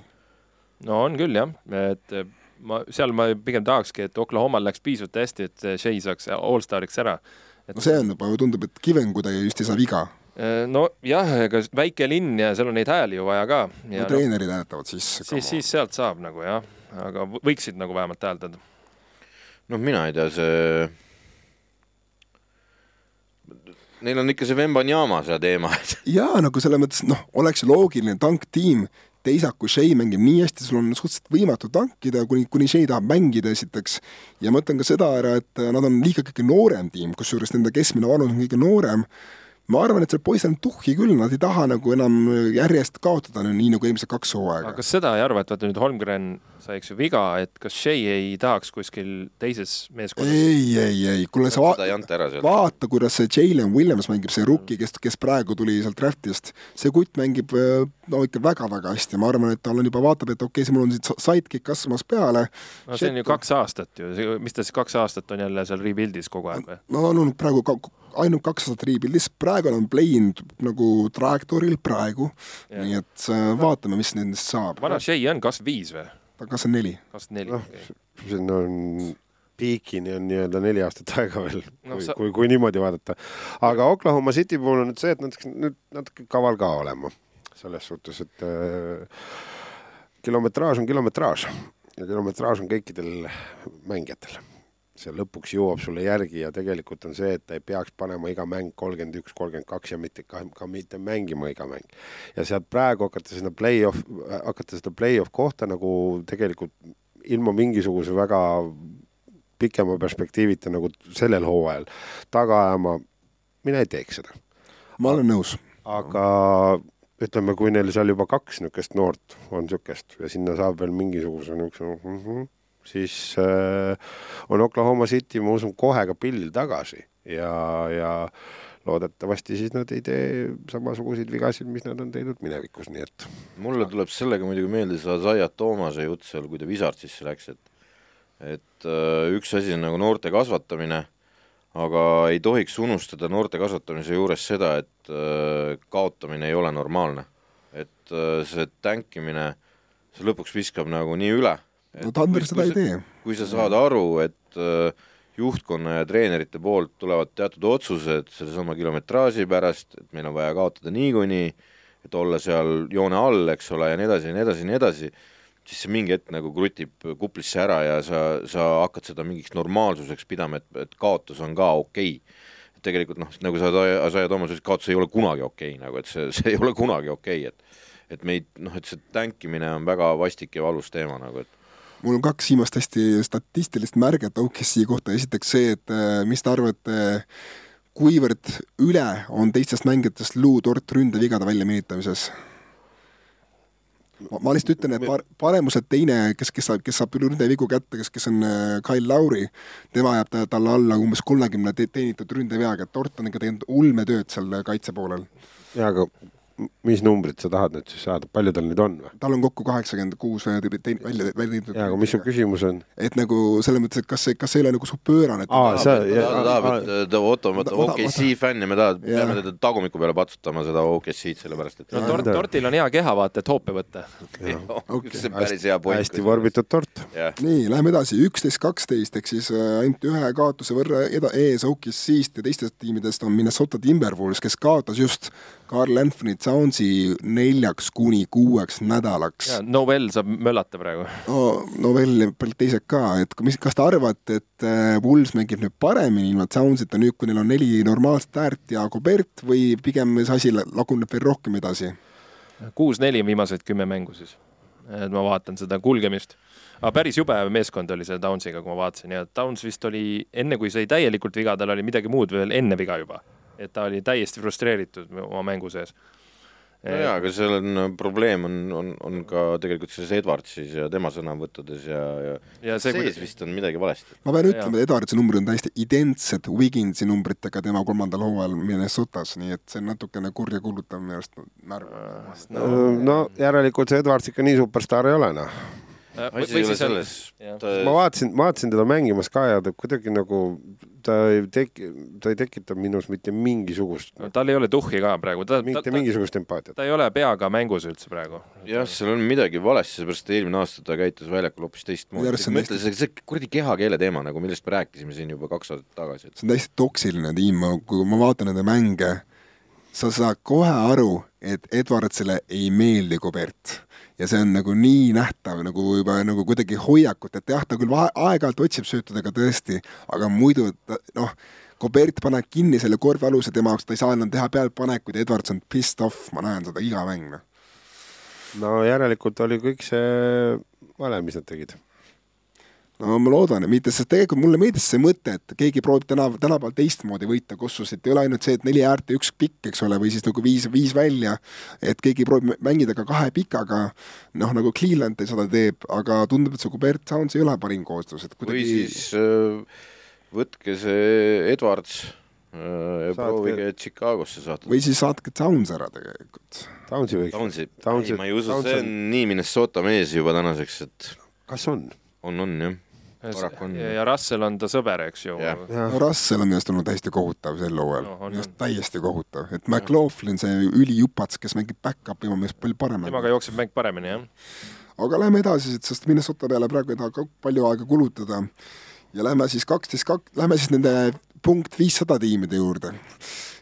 Speaker 4: no on küll jah, et ma, seal ma pigem tahakski, et Oklahomal läks piisavalt hästi, et Shea saaks allstariks ära.
Speaker 2: Et... no see on juba, tundub, et Kiven kuidagi just ei saa viga
Speaker 4: nojah, ega väike linn ja seal on neid hääli ju vaja ka.
Speaker 2: no treenerid hääletavad siis.
Speaker 4: siis, siis sealt saab nagu jah, aga võiksid nagu vähemalt hääldada
Speaker 1: noh, mina ei tea, see neil on ikka see Vembanyama see teema
Speaker 2: jaa, nagu selles mõttes, noh, oleks loogiline tanktiim, teisalt kui Shea mängib nii hästi, sul on suhteliselt võimatu tankida, kuni, kuni Shea tahab mängida esiteks. ja ma ütlen ka seda ära, et nad on liiga kõige noorem tiim, kusjuures nende keskmine vanus on kõige noorem ma arvan, et seal poisil on tuhhi küll, nad ei taha nagu enam järjest kaotada, nii nagu eelmised kaks hooaega.
Speaker 4: kas seda ei arva, et vaata nüüd Holmgren sai, eks ju, viga, et kas Shea ei tahaks kuskil teises meeskonnas?
Speaker 2: ei, ei, ei, kuule sa vaata, vaata, kuidas see Jalen Williams mängib, see rookie, kes, kes praegu tuli sealt draftist, see kutt mängib no ikka väga-väga hästi, ma arvan, et tal on juba, vaatab, et okei okay,, mul on siit sidekick kasvamas peale.
Speaker 4: no see on ju kaks aastat ju, mis ta siis kaks aastat on jälle seal rebuild'is kogu aeg või?
Speaker 2: no on olnud praegu ka ainult kaks aastat rebuild'is, praegu olen playing nagu trajektooril praegu, nii et äh, vaatame, mis nendest saab.
Speaker 4: vana Shea on kas viis või?
Speaker 2: Ta on kakskümmend neli.
Speaker 4: kakskümmend neli,
Speaker 3: okei. siin on piikini on nii-öelda neli aastat aega veel no,, kui sa..., kui, kui niimoodi vaadata. aga Oklahoma City puhul on nüüd see, et nad nüüd natuke kaval ka olema. selles suhtes, et äh, kilometraaž on kilometraaž ja kilometraaž on kõikidel mängijatel see lõpuks jõuab sulle järgi ja tegelikult on see, et ta ei peaks panema iga mäng kolmkümmend üks, kolmkümmend kaks ja mitte ka, ka mitte mängima iga mäng. ja sealt praegu hakata sinna play-off, hakata seda play-off kohta nagu tegelikult ilma mingisuguse väga pikema perspektiivita nagu sellel hooajal taga ajama, mina ei teeks seda.
Speaker 2: ma olen nõus.
Speaker 3: aga ütleme, kui neil seal juba kaks niisugust noort on niisugust ja sinna saab veel mingisuguse niisuguse mm -hmm, siis äh, on Oklahoma City, ma usun, kohe ka pillil tagasi ja, ja loodetavasti siis nad ei tee samasuguseid vigasid, mis nad on teinud minevikus, nii et.
Speaker 1: mulle tuleb sellega muidugi meelde see Isaiah Toomase jutt seal, kui ta Wizardsisse läks, et et äh, üks asi on nagu noorte kasvatamine, aga ei tohiks unustada noorte kasvatamise juures seda, et äh, kaotamine ei ole normaalne. et äh, see tänkimine, see lõpuks viskab nagu nii üle
Speaker 2: no Tander seda ei tee.
Speaker 1: kui sa saad aru, et äh, juhtkonna ja treenerite poolt tulevad teatud otsused sellesama kilometraaži pärast, et meil on vaja kaotada niikuinii, et olla seal joone all, eks ole, ja nii edasi ja nii edasi ja nii edasi, siis see mingi hetk nagu krutib kuplisse ära ja sa, sa hakkad seda mingiks normaalsuseks pidama, et, et kaotus on ka okei okay. tegelikult noh, nagu sa, Asaja Toomas ütles, kaotus ei ole kunagi okei okay, nagu, et see, see ei ole kunagi okei okay,, et et meid noh, et see tänkimine on väga vastik ja valus teema nagu, et
Speaker 2: mul on kaks viimast hästi statistilist märget OKC kohta, esiteks see, et äh, mis te arvate, kuivõrd üle on teistest mängijatest Lou Tort ründevigade väljameelitamises? ma lihtsalt ütlen, et par-, paremuselt teine, kes, kes saab, kes saab ründevigu kätte, kes, kes on äh, Kyle Lauri, tema jääb ta, talle alla umbes kolmekümne teenitud ründeveaga, et Tort on ikka teinud ulmetööd seal kaitse poolel.
Speaker 3: jaa, aga mis numbrit sa tahad nüüd siis saada, palju tal neid on või?
Speaker 2: tal on kokku kaheksakümmend kuus välja, välja teenitud.
Speaker 3: jaa, aga mis su küsimus on?
Speaker 2: et nagu selles mõttes, et kas see, kas see ei ole nagu su pöörane?
Speaker 1: aa, sa, ta tahab, et ta Otto on OKC fänn ja me tahame, peame teda tagumiku peale patsutama seda OKC-d, sellepärast et
Speaker 4: no tort, tortil on hea keha, vaata, et hoope võtta. [laughs]
Speaker 1: see on päris hea point.
Speaker 3: hästi vorbitud tort.
Speaker 2: nii, läheme edasi, üksteist, kaksteist ehk siis äh, ainult ühe kaotuse võrra eda-, ees OKC-st ja teistest tiimidest on Minnesota Timberwolves, kes kaotas just Carl Anthony Townsi neljaks kuni kuueks nädalaks.
Speaker 4: Novell saab möllata praegu.
Speaker 2: no Novell ja paljud teised ka, et mis, kas te arvate, et äh, Wools mängib nüüd paremini ilma Townsita nüüd, kui neil on neli normaalset äärt ja Gobert või pigem see asi laguneb veel rohkem edasi?
Speaker 4: kuus-neli viimased kümme mängu siis. et ma vaatan seda kulgemist aga päris jube meeskond oli selle Downsiga, kui ma vaatasin ja Downs vist oli enne, kui sai täielikult viga, tal oli midagi muud veel enne viga juba. Et ta oli täiesti frustreeritud oma mängu sees.
Speaker 1: no jaa, aga seal on probleem on, on, on ka tegelikult selles Edwardsis ja tema sõnavõttudes ja, ja,
Speaker 4: ja see,
Speaker 1: sees vist on midagi valesti.
Speaker 2: ma pean ütlema, et Edwardsi numbrid on täiesti identsed Wiginsi numbritega tema kolmandal hooajal Minnesotas, nii et see on natukene kurja kuulutav minu arust märg.
Speaker 3: no, no järelikult see Edwards ikka nii superstaar ei ole, noh.
Speaker 1: Asi ei ole selles,
Speaker 3: ma vaatasin, vaatasin teda mängimas ka ja ta kuidagi nagu, ta ei teki-, ta ei tekita minus mitte mingisugust,
Speaker 4: no, tal ei ole tuhhi ka praegu,
Speaker 3: mitte
Speaker 4: ta,
Speaker 3: mingisugust empaatiat.
Speaker 4: ta ei ole peaga mängus üldse praegu.
Speaker 1: jah, seal on midagi valesti, seepärast et eelmine aasta ta käitus väljakul hoopis teistmoodi.
Speaker 2: on
Speaker 1: mõtle, see, see kuradi kehakeele teema nagu, millest me rääkisime siin juba kaks aastat tagasi, et
Speaker 2: see on täiesti toksiline tiim, kui ma vaatan nende mänge, sa saad kohe aru, et Edwardsile ei meeldi Kubert. Ja see on nagu nii nähtav nagu juba nagu kuidagi hoiakut, et jah, ta küll aeg-ajalt otsib söötudega tõesti, aga muidu ta noh, Kubert paneb kinni selle korvialuse tema jaoks, ta ei saa enam teha pealtpanekuid, Edwards on pissed off, ma näen seda iga mäng, noh.
Speaker 3: no järelikult oli kõik see vale, mis nad tegid.
Speaker 2: No ma loodan, et mitte, sest tegelikult mulle meeldis see mõte, et keegi proovib täna, tänapäeval teistmoodi võita kossus, et ei ole ainult see, et neli äärt ja üks pikk, eks ole, või siis nagu viis, viis välja, et keegi proovib mängida ka kahe pikaga, noh nagu Cleveland seda teeb, aga tundub, et see Kubert Sounds ei ole parim koostöös, et
Speaker 1: või
Speaker 2: kuidagi
Speaker 1: siis äh, võtke see Edwards äh, ja proovige Chicagosse saata.
Speaker 2: või siis saatke Sounds ära tegelikult.
Speaker 3: Downsi võiks,
Speaker 1: Downsi,
Speaker 3: Downsi-
Speaker 1: ma ei usu, see
Speaker 3: on-
Speaker 1: on nii Minnesota mees juba tänaseks, et
Speaker 3: kas on?
Speaker 1: on, on jah. Paraku on.
Speaker 4: ja, ja Russell on ta sõber, eks ju.
Speaker 1: Jah.
Speaker 2: no Russell on minu arust olnud täiesti kohutav sel hooajal
Speaker 4: No, on,
Speaker 2: minu arust
Speaker 4: on.
Speaker 2: täiesti kohutav, et McLaughlin, see ülijupats, kes mängib back-up'i oma meelest palju paremini.
Speaker 4: temaga jookseb mäng paremini, jah.
Speaker 2: aga lähme edasi, sest Minnesota peale praegu ei taha ka palju aega kulutada. ja lähme siis kaksteist kak-, lähme siis nende punkt viissada tiimide juurde.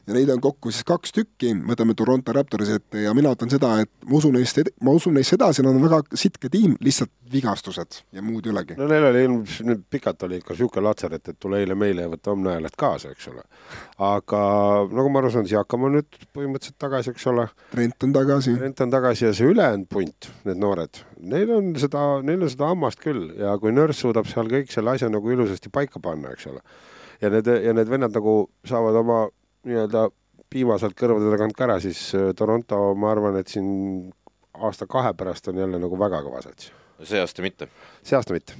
Speaker 2: Ja neid on kokku siis kaks tükki, võtame Toronto Raptorsi ette ja mina ütlen seda, et ma usun neist, ma usun neist edasi, nad on väga sitke tiim, lihtsalt vigastused ja muud ei olegi.
Speaker 3: no neil oli ilmselt pikalt oli ikka sihuke latsaret, et tule eile meile ja võta homne hääled kaasa, eks ole. aga nagu ma aru saan, Siakam on nüüd põhimõtteliselt tagasi, eks ole.
Speaker 2: Trent on tagasi,
Speaker 3: Trent on tagasi ja see ülejäänud punt, need noored, neil on seda, neil on seda hammast küll ja kui Nurse suudab seal kõik selle asja nagu ilusasti paika panna, eks ole. ja need, ja need vennad nagu saavad oma nii-öelda piima sealt kõrvade tagant ka ära, siis äh, Toronto, ma arvan, et siin aasta-kahe pärast on jälle nagu väga kõva sats.
Speaker 1: see aasta mitte.
Speaker 3: see aasta mitte.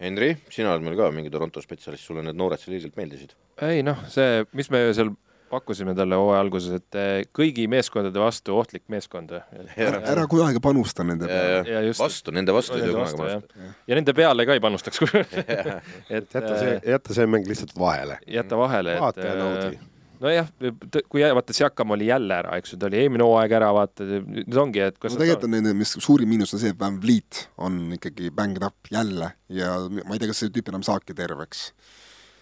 Speaker 1: Henri, sina oled meil ka mingi Toronto spetsialist, sulle need noored seal ilgelt meeldisid.
Speaker 4: ei noh, see, mis me seal pakkusime talle hooaja alguses, et eh, kõigi meeskondade vastu ohtlik meeskond.
Speaker 2: ära, ära kunagi panusta nende peale.
Speaker 1: vastu, nende vastu ei
Speaker 4: vastu,
Speaker 1: kunagi panustada.
Speaker 4: ja nende peale ka ei panustaks. [laughs] et
Speaker 3: jäta see, jäta see mäng lihtsalt vahele.
Speaker 4: jätta vahele, et
Speaker 3: vaata ja naudi.
Speaker 4: nojah, kui vaata, Siakam oli jälle ära, eks ju, ta oli eelmine hooaeg ära, vaata, nüüd ongi, et kas
Speaker 2: no tegelikult on nende, mis suurim miinus on see, et Van Vliet on ikkagi banged up jälle ja ma ei tea, kas see tüüp enam saabki terveks.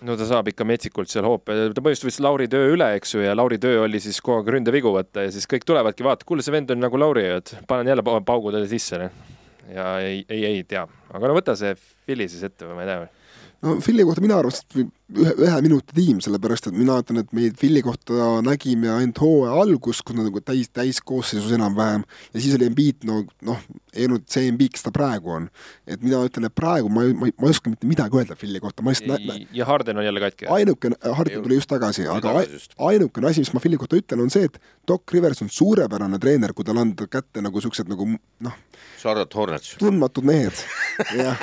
Speaker 4: No ta saab ikka metsikult seal hoope, ta põhjustas vist Lauri töö üle, eks ju, ja Lauri töö oli siis kogu aeg ründevigu võtta ja siis kõik tulevadki, vaata, kuule, see vend on nagu Lauri, et panen jälle pa- paugu talle sisse. ja ei, ei, ei tea, aga no võta see Philly siis ette või ma ei tea.
Speaker 2: No Philly kohta mina arvan, et ühe, ühe minuti tiim, sellepärast et mina ütlen, et meid Philly kohta nägime ainult hooaja algus, kus nad nagu täis, täiskoosseisus enam-vähem ja siis oli Embiid no noh, ei olnud see Embiid, kes ta praegu on. et mina ütlen, et praegu ma ei, ma ei, ma ei oska mitte midagi öelda Philly kohta, ma lihtsalt nä-
Speaker 4: ja Harden on jälle katki.
Speaker 2: ainukene, Harden tuli just tagasi, aga ainukene asi, mis ma Philly kohta ütlen, on see, et Doc Rivers on suurepärane treener, kui talle anda kätte nagu siuksed nagu noh,
Speaker 1: Charlotte Hornets.
Speaker 2: tundmatud mehed, [laughs] jah.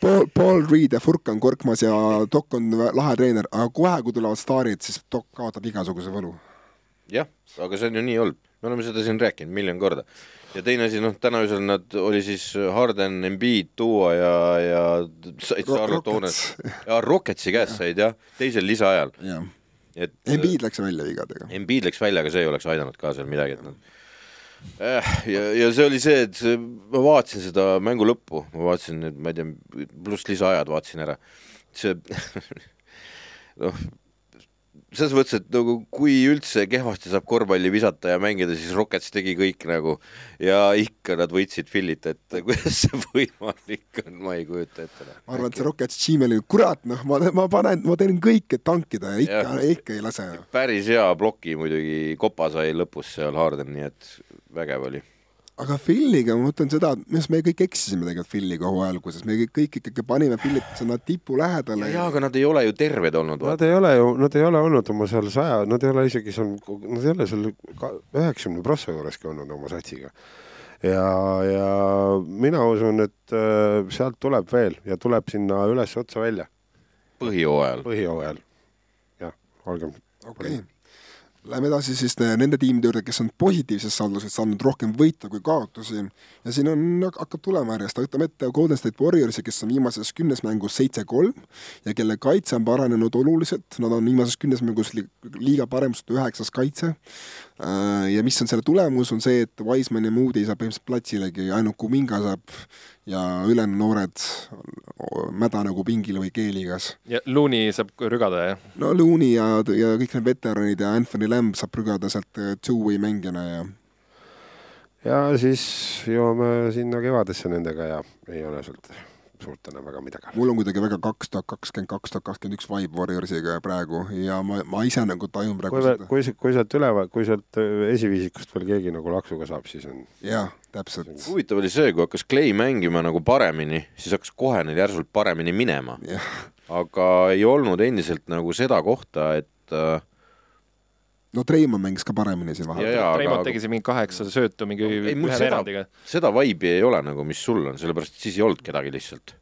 Speaker 2: Paul, Paul Reed ja Furkan Korkmas ja Doc on lahe treener, aga kohe, kui tulevad staarid, siis Doc kaotab igasuguse võlu.
Speaker 1: jah, aga see on ju nii olnud, me oleme seda siin rääkinud miljon korda. ja teine asi, noh, täna öösel nad oli siis Harden, Embiid, Duo ja, ja said Charlotte. Hornets ja Rocketsi käest said jah, teisel lisaajal, et
Speaker 2: Embiid läks välja vigadega.
Speaker 1: Embiid läks välja, aga see ei oleks aidanud ka seal midagi, et nad ja, ja see oli see, et see, ma vaatasin seda mängu lõppu, ma vaatasin ma ei tea, pluss lisaajad vaatasin ära, see [laughs] noh, selles mõttes, et nagu kui üldse kehvasti saab korvpalli visata ja mängida, siis Rockets tegi kõik nagu ja ikka nad võitsid Philit, et [laughs] kuidas see võimalik on, ma ei kujuta ette.
Speaker 2: ma arvan, et see Rockets Gmaili, kurat noh, ma, ma panen, ma teen kõik, et tankida ja ikka ikka ei lase.
Speaker 1: päris hea ploki muidugi, kopa sai lõpus seal Harden, nii et vägev oli.
Speaker 2: Aga Philliga ma mõtlen seda, et minu arust me kõik eksisime tegelikult Philliga hooaja alguses, me kõik, kõik ikkagi panime Phillit sinna tipu lähedale.
Speaker 1: jaa, aga nad ei ole ju terved olnud.
Speaker 3: Nad ei ole ju, nad ei ole olnud oma seal saja, nad ei ole isegi seal, nad ei ole seal üheksakümne prossa juureski olnud oma satsiga. ja, ja mina usun, et äh, sealt tuleb veel ja tuleb sinna üles otsa välja.
Speaker 1: põhijooajal.
Speaker 3: põhijooajal, jah, olgem.
Speaker 2: okei okay Läheme edasi siis nende tiimide juurde, kes on positiivses saldus, et saanud rohkem võita kui kaotusi. Ja siin on, hakkab tulema järjest, võtame ette Golden State Warriorsi, kes on viimases kümnes mängus seitse-kolm ja kelle kaitse on paranenud oluliselt, nad on viimases kümnes mängus liiga paremast üheksas kaitse. Äh, ja mis on selle tulemus, on see, et Wiseman ja Moody ei saa põhimõtteliselt platsilegi, ainult Kuminga saab ja ülejäänud noored mäda nagu pingil või keeligas.
Speaker 4: ja Looney saab rügada, jah?
Speaker 2: no Looney ja, ja kõik need veteranid ja Anthony Lamb saab rügada sealt äh, two-way mängijana ja
Speaker 3: ja siis jõuame sinna kevadesse nendega ja ei ole sealt suurt enam väga midagi.
Speaker 2: mul on kuidagi väga kaks tuhat kakskümmend, kaks tuhat kakskümmend üks vibe Warriorsiga praegu ja ma, ma ise nagu tajun praegu
Speaker 3: kui, seda. kui, kui sealt üleval, kui sealt äh, esiviisikust veel keegi nagu laksuga saab, siis on.
Speaker 2: jah, täpselt.
Speaker 1: huvitav oli see, kui hakkas Clay mängima nagu paremini, siis hakkas kohe neil järsult paremini minema. aga ei olnud endiselt nagu seda kohta, et äh,
Speaker 2: no Treimon mängis ka paremini siin
Speaker 4: vahepeal. Treimon tegi siin mingi kaheksa söötu mingi no, ei, ühe veerandiga.
Speaker 1: seda vibe'i ei ole nagu, mis sul on, sellepärast et siis ei olnud kedagi lihtsalt.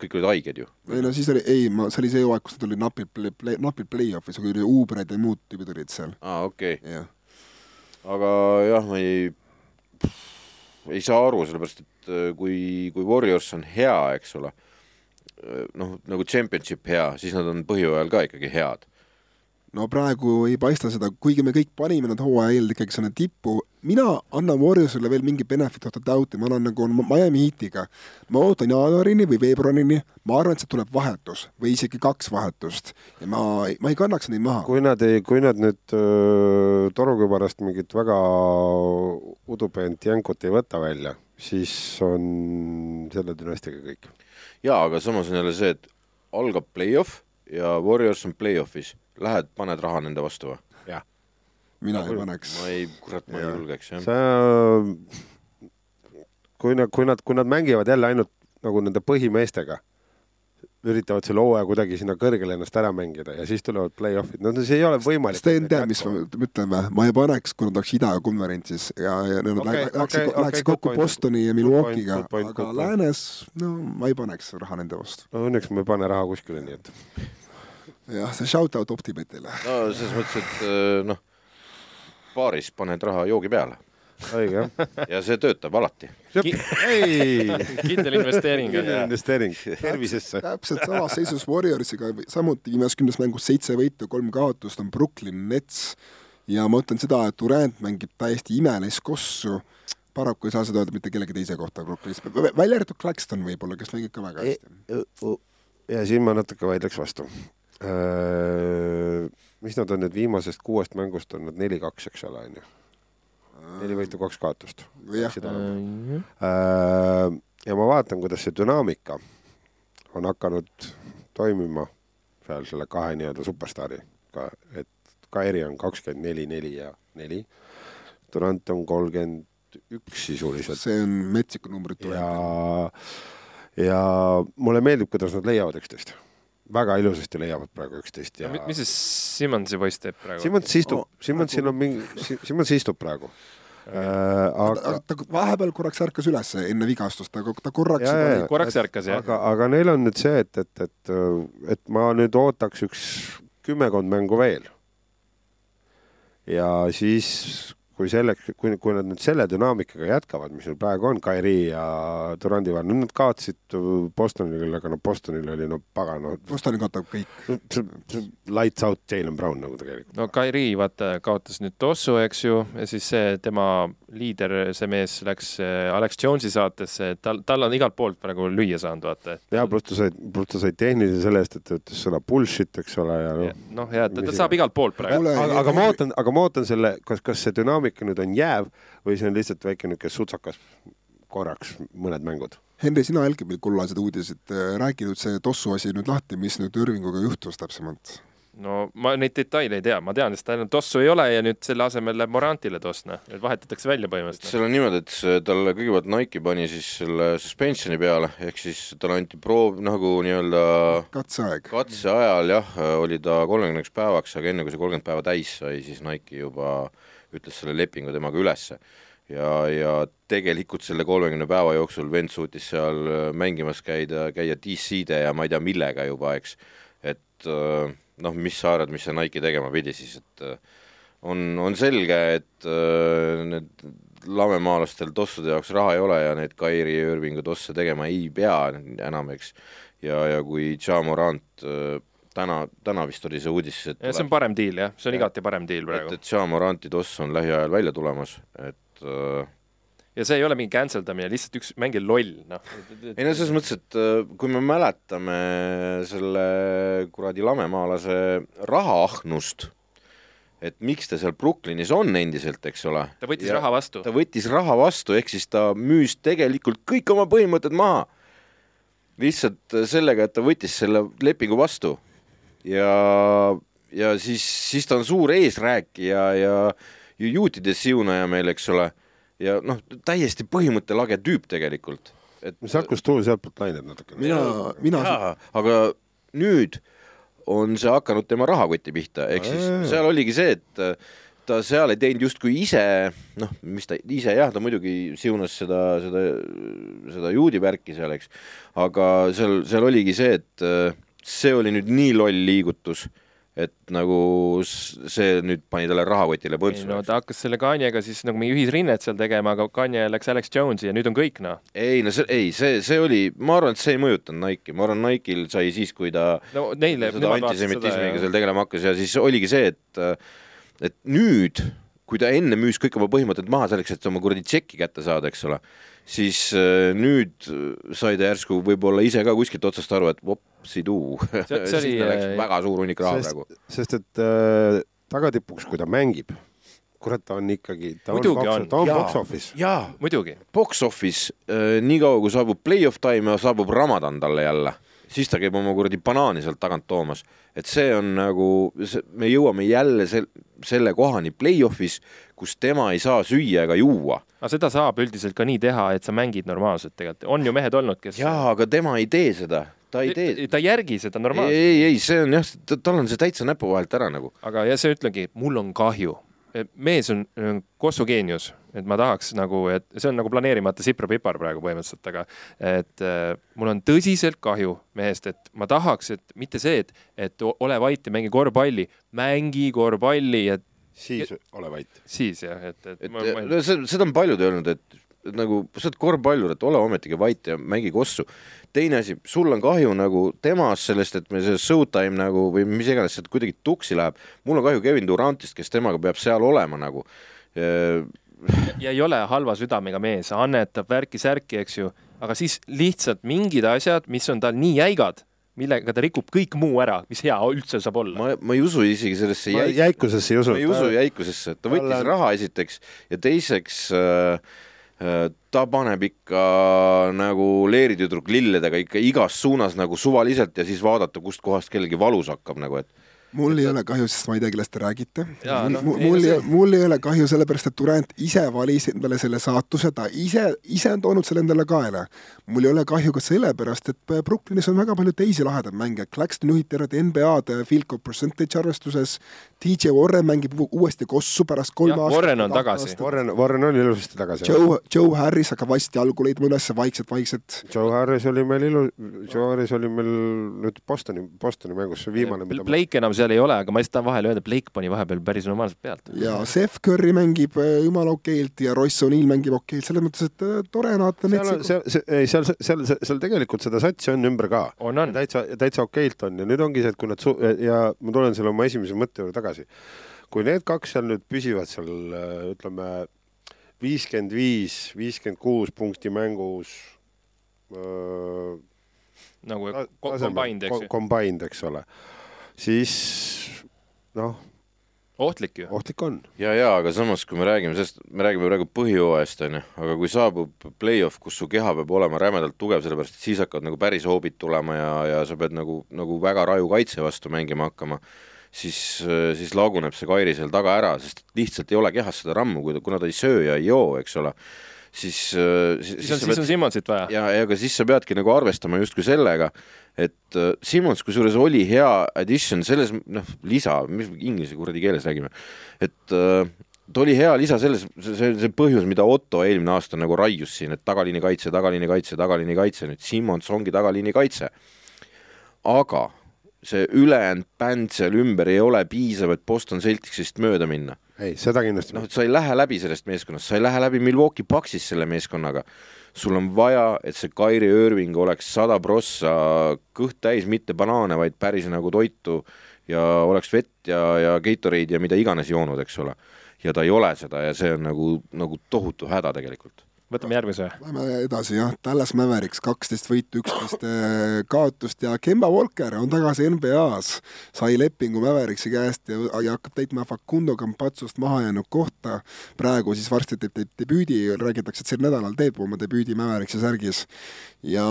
Speaker 1: kõik olid haiged ju.
Speaker 2: ei no siis oli, ei, ma, see oli see hooaeg, kus nad olid napilt play, napilt play-off'is, kui Ubred ja muud tüübid olid seal.
Speaker 1: aa, okei okay.. aga jah, ma ei, ei saa aru, sellepärast et äh, kui, kui Warriors on hea, eks ole, äh, noh, nagu championship hea, siis nad on põhjooajal ka ikkagi head
Speaker 2: no praegu ei paista seda, kuigi me kõik panime nad hooaja eel ikkagi sinna tippu, mina annan Warriorsile veel mingi benefit of the doubt'i, ma annan nagu Miami Heatiga. ma ootan jaanuarini või veebruarini, ma arvan, et sealt tuleb vahetus või isegi kaks vahetust ja ma, ma ei kannaks neid maha.
Speaker 3: kui nad ei, kui nad nüüd äh, torukübarast mingit väga udupeent jänkut ei võta välja, siis on selle dünastiaga kõik.
Speaker 1: jaa, aga samas on jälle see, et algab play-off ja Warriors on play-off'is lähed, paned raha nende vastu või?
Speaker 3: jah.
Speaker 2: mina ei paneks.
Speaker 1: ma ei, kurat, ma ja. ei julgeks, jah.
Speaker 3: sa, kui nad, kui nad, kui nad mängivad jälle ainult nagu nende põhimeestega, üritavad selle hooaja kuidagi sinna kõrgele ennast ära mängida ja siis tulevad play-off'id, no see ei ole võimalik.
Speaker 2: Sten teab, mis ma ütlen või? ma ei paneks, kui nad oleks ida konverentsis ja, ja nad okay, läheksid okay, okay, okay, kokku point. Bostoni ja Milwaukee'ga, aga läänes, no ma ei paneks raha nende vastu.
Speaker 3: no õnneks ma ei pane raha kuskile, nii et
Speaker 2: jah, see shout-out Optibetile.
Speaker 1: no selles mõttes, et äh, noh, baaris paned raha joogi peale.
Speaker 3: õige, jah.
Speaker 1: ja see töötab alati.
Speaker 3: ei,
Speaker 4: kindel investeering.
Speaker 3: kindel investeering tervisesse.
Speaker 2: täpselt samas seisus Warriorsiga, samuti viimases kümnes mängus seitse võitu, kolm kaotust on Brooklyn Nets ja ma ütlen seda, et Durand mängib täiesti imelist kossu paraku ei saa seda öelda mitte kellegi teise kohta Brooklynis, välja arvatud Claxton võib-olla, kes mängib ka väga hästi.
Speaker 3: E, ja siin ma natuke vaidleks vastu. Äh, mis nad on nüüd viimasest kuuest mängust on nad neli-kaks, eks ole, onju. neli võitu, kaks kaotust.
Speaker 2: jah.
Speaker 3: Äh, ja ma vaatan, kuidas see dünaamika on hakanud toimima seal selle kahe nii-öelda superstaariga, et Kairi on kakskümmend neli, neli ja neli. Durant on kolmkümmend üks sisuliselt.
Speaker 2: see on metsiku numbrit
Speaker 3: ja, ja mulle meeldib, kuidas nad leiavad üksteist väga ilusasti leiavad praegu üksteist ja.
Speaker 4: mis siis Simmonsi poiss teeb praegu?
Speaker 3: Simmons istub oh,, Simmonsil on mingi, Simmons istub praegu
Speaker 2: äh,. aga ta, ta vahepeal korraks ärkas üles enne vigastust, ta, ta korraks.
Speaker 4: korraks ärkas jah.
Speaker 3: aga, aga neil on nüüd see, et, et, et, et ma nüüd ootaks üks kümmekond mängu veel. ja siis kui selleks, kui, kui nad nüüd selle dünaamikaga jätkavad, mis neil praegu on, Kairi ja Durandi vahel, nüüd nad kaotasid Bostonile, aga no Bostonil oli no pagan no,.
Speaker 2: Boston kaotab kõik.
Speaker 3: Lights out Jalen Brown nagu tegelikult.
Speaker 4: no Kairi vaata kaotas nüüd Tossu, eks ju, ja siis see tema liider, see mees läks äh, Alex Jones'i saatesse, tal, tal on igalt poolt praegu lüüa saanud, vaata.
Speaker 3: ja pluss ta sai, pluss ta sai tehnilise selle eest, et ta ütles sõna bullshit, eks ole, ja noh.
Speaker 4: noh, ja ta, ta saab igalt poolt praegu.
Speaker 3: aga, aga ma ootan, aga ma ootan selle, kas, kas see dünaamika dünaamika nüüd on jääv või see on lihtsalt väike niisugune sutsakas korraks mõned mängud?
Speaker 2: Henri, sina jälgid meil kullased uudised, räägi nüüd see tossu asi nüüd lahti, mis nüüd Irvinguga juhtus täpsemalt?
Speaker 4: no ma neid detaile ei tea, ma tean lihtsalt ainult Tossu ei ole ja nüüd selle asemel läheb Morantile Toss, noh, et vahetatakse välja põhimõtteliselt.
Speaker 1: seal on niimoodi, et talle kõigepealt Nike pani siis selle suspensioni peale, ehk siis talle anti proov nagu nii-öelda
Speaker 2: katseaeg.
Speaker 1: katseajal jah, oli ta kolmekümneks päevaks, aga enne kui see kolmkümmend päeva täis sai, siis Nike juba ütles selle lepingu temaga ülesse. ja, ja tegelikult selle kolmekümne päeva jooksul vend suutis seal äh, mängimas käida, käia DC-de ja ma ei tea millega juba, eks. et äh, noh, mis sa arvad, mis see Nike tegema pidi siis, et äh, on, on selge, et need lamemaalastel tossude jaoks raha ei ole ja need Kairi Irvingu tosse tegema ei pea enam, eks. ja, ja kui Ja Morant täna, täna vist oli see uudis, et
Speaker 4: ja see on parem diil jah, see on
Speaker 1: Jah.
Speaker 4: igati parem diil
Speaker 1: et,
Speaker 4: praegu.
Speaker 1: et Ja Moranti toss on lähiajal välja tulemas, et äh,
Speaker 4: ja see ei ole mingi cancel damine, lihtsalt üks mängija loll, noh.
Speaker 1: ei no selles mõttes, et äh, kui me mäletame selle kuradi lamemaalase rahaahnust, et miks ta seal Brooklynis on endiselt, eks ole.
Speaker 4: ta võttis raha vastu.
Speaker 1: ta võttis raha vastu, ehk siis ta müüs tegelikult kõik oma põhimõtted maha. lihtsalt sellega, et ta võttis selle lepingu vastu ja, ja siis, siis ta on suur eesrääkija ja ju juutide siunaja meil, eks ole, ja noh, täiesti põhimõttelage tüüp tegelikult. et
Speaker 3: sealt, kust tuul, sealtpoolt lained natukene.
Speaker 2: mina, mina,
Speaker 1: jaa, aga nüüd on see hakanud tema rahakoti pihta, ehk siis seal oligi see, et äh, ta seal ei teinud justkui ise, noh, mis ta ise jah, ta muidugi siunas seda, seda, seda juudi värki seal, eks, aga seal, seal oligi see, et äh, see oli nüüd nii loll liigutus, et nagu see nüüd pani talle rahakotile põntsu
Speaker 4: no ta hakkas selle Kanye'ga siis nagu mingi ühisrinnet seal tegema, aga Kanye läks Alex Jones'i ja nüüd on kõik noh.
Speaker 1: ei no see, ei, see, see oli, ma arvan, et see ei mõjutanud Nike'i, ma arvan, Nike'il sai siis, kui ta
Speaker 4: no neile,
Speaker 1: seda antisemitismiga seal tegelema hakkas ja siis oligi see, et et nüüd, kui ta enne müüs kõik oma põhimõtted maha selleks, et oma kuradi tšeki kätte saada, eks ole, siis äh, nüüd sai ta järsku võib-olla ise ka kuskilt otsast aru, et vopsiduu,
Speaker 4: See- see [laughs] oli,
Speaker 1: sinna läks
Speaker 4: äh,
Speaker 1: väga suur hunnik raha
Speaker 3: sest
Speaker 1: praegu.,
Speaker 3: sest et äh, tagatipuks, kui ta mängib, kurat, ta on ikkagi, ta
Speaker 4: Muidugi
Speaker 3: on, ta on
Speaker 1: Jaa.
Speaker 3: box office.
Speaker 1: jaa,
Speaker 4: muidugi,
Speaker 1: box office äh,, niikaua kui saabub play-off time ja saabub Ramadan talle jälle, siis ta käib oma kuradi banaani sealt tagant toomas. et see on nagu, me jõuame jälle sel-, selle kohani play-off'is, kus tema ei saa süüa ega juua
Speaker 4: aga seda saab üldiselt ka nii teha, et sa mängid normaalselt tegelikult, on ju mehed olnud, kes
Speaker 1: jaa, aga tema ei tee seda, ta ei tee.
Speaker 4: ta ei järgi seda
Speaker 1: ei,
Speaker 4: normaalselt,
Speaker 1: ei, ei, see on jah, tal on see täitsa näpu vahelt ära nagu.
Speaker 4: aga ja see ütlengi, mul on kahju. Mees on äh, kossugeenius, et ma tahaks nagu, et see on nagu planeerimata sipra-pipar praegu põhimõtteliselt, aga et äh, mul on tõsiselt kahju mehest, et ma tahaks, et mitte see, et, et ole vait ja mängi korvpalli, mängi korvpalli ja
Speaker 3: siis ole vait.
Speaker 4: siis jah, et, et,
Speaker 1: et
Speaker 4: ma, ma,
Speaker 1: no seda on paljud öelnud, et nagu sa oled korvpallur, et ole ometigi vait ja mängi kossu. Teine asi, sul on kahju nagu temast sellest, et meil see showtime nagu või mis iganes sealt kuidagi tuksi läheb. mul on kahju Kevin Durantist, kes temaga peab seal olema nagu.
Speaker 4: ja ei ole halva südamega mees, annetab värki-särki, eks ju, aga siis lihtsalt mingid asjad, mis on tal nii jäigad, millega ta rikub kõik muu ära, mis hea üldse saab olla.
Speaker 1: ma, ma ei usu isegi sellesse
Speaker 3: ma
Speaker 1: jäik-
Speaker 3: jäikusesse ei usu
Speaker 1: ma ei usu. jäikusesse, ta võttis
Speaker 3: Talle-
Speaker 1: raha esiteks ja teiseks äh, äh, ta paneb ikka nagu leeritüdruk lilledega ikka igas suunas nagu suvaliselt ja siis vaadata, kust kohast kellelgi valus hakkab nagu, et
Speaker 2: mul ei ole kahju, sest ma ei tea, kellest te räägite.
Speaker 4: Noh,
Speaker 2: mul,
Speaker 4: ei,
Speaker 2: mul,
Speaker 4: no
Speaker 2: ei, mul ei ole kahju sellepärast, et Durand ise valis endale selle saatuse, ta ise, ise on toonud selle endale kaela. mul ei ole kahju ka sellepärast, et Brooklynis on väga palju teisi lahedaid mänge, Claxton juhiti ära NBA-d field goal percentage arvestuses, DJ Warren mängib uuesti kossu pärast kolme aastat.
Speaker 4: Warren on tagasi.
Speaker 3: Warren, Warren on ilusasti tagasi.
Speaker 2: Joe, Joe Harris hakkab vasti jalgu leidma üles vaikselt-vaikselt.
Speaker 3: Joe Harris oli meil ilu-, Joe Harris oli meil nüüd Bostoni, Bostoni mängus, see viimane, mida
Speaker 4: Blake enam seal ei ole, aga ma lihtsalt tahan vahele öelda, Blake pani vahepeal päris normaalselt pealt.
Speaker 2: ja Steph Curry mängib äh, jumala okeilt ja Royce O'Neal mängib okeilt, selles mõttes, et äh, tore vaata
Speaker 3: seal on, seal, ei seal, seal, seal tegelikult seda satsi on ümber ka. täitsa, täitsa okeilt on ja nüüd ongi see, et kui nad su- ja ma tulen selle oma esimese mõtte juurde tagasi. kui need kaks seal nüüd püsivad seal äh, ütleme viiskümmend viis, viiskümmend kuus punkti mängus äh,
Speaker 4: nagu
Speaker 3: ta-
Speaker 4: ko-
Speaker 3: tasemel-
Speaker 4: combined, eks ju.
Speaker 3: Combined, eks ole, siis noh,
Speaker 4: ohtlik ju.
Speaker 3: ohtlik on.
Speaker 1: ja, ja aga samas, kui me räägime sellest, me räägime praegu põhjooajast onju, aga kui saabub play-off, kus su keha peab olema rämedalt tugev, sellepärast et siis hakkavad nagu päris hoobid tulema ja, ja sa pead nagu, nagu väga raju kaitse vastu mängima hakkama, siis, siis laguneb see Kairi seal taga ära, sest lihtsalt ei ole kehas seda rammu, kuna ta ei söö ja ei joo, eks ole, siis
Speaker 4: siis on, siis on Simonsit vaja.
Speaker 1: ja, ja aga siis sa peadki nagu arvestama justkui sellega, et äh, Simons kusjuures oli hea addition selles, noh, lisa, mis inglise kuradi keeles räägime, et äh, ta oli hea lisa selles, see, see põhjus, mida Otto eelmine aasta nagu raius siin, et tagaliini kaitse, tagaliini kaitse, tagaliini kaitse, nüüd Simons ongi tagaliini kaitse. aga see ülejäänud bänd seal ümber ei ole piisav, et Boston Celticsist mööda minna.
Speaker 3: Ei, seda kindlasti
Speaker 1: noh, et sa ei lähe läbi sellest meeskonnast, sa ei lähe läbi Milwaukee Bucksist selle meeskonnaga. sul on vaja, et see Kairi Irving oleks sada prossa kõht täis, mitte banaane, vaid päris nagu toitu ja oleks vett ja, ja Gatorade'i ja mida iganes joonud, eks ole. ja ta ei ole seda ja see on nagu, nagu tohutu häda tegelikult
Speaker 4: võtame järgmise.
Speaker 2: Lähme edasi jah, Dallas Mavericks kaksteist võitu, üksteist äh, kaotust ja Kemba Walker on tagasi NBA-s. sai lepingu Mavericksi käest ja, ja hakkab täitma Facundo Campazzost maha jäänud kohta. praegu siis varsti teeb, teeb debüüdi, räägitakse, et sel nädalal teeb oma debüüdi Mavericksi särgis. ja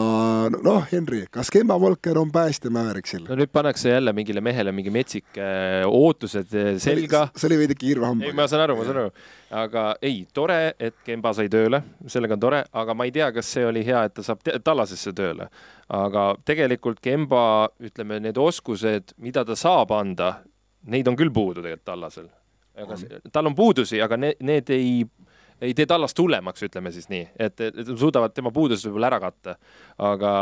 Speaker 2: noh, Henri, kas Kemba Walker on päästja Mavericksil?
Speaker 4: no nüüd pannakse jälle mingile mehele mingi metsik äh, ootused äh, selga.
Speaker 2: see oli veidi kiirve hambaga.
Speaker 4: ei, ma saan aru, ma saan aru aga ei, tore, et Kemba sai tööle, sellega on tore, aga ma ei tea, kas see oli hea, et ta saab Tallasesse tööle. aga tegelikult Kemba, ütleme, need oskused, mida ta saab anda, neid on küll puudu tegelikult Tallasel. aga tal on puudusi, aga need, need ei ei tee Tallast hullemaks, ütleme siis nii, et, et suudavad tema puudused võib-olla ära katta. aga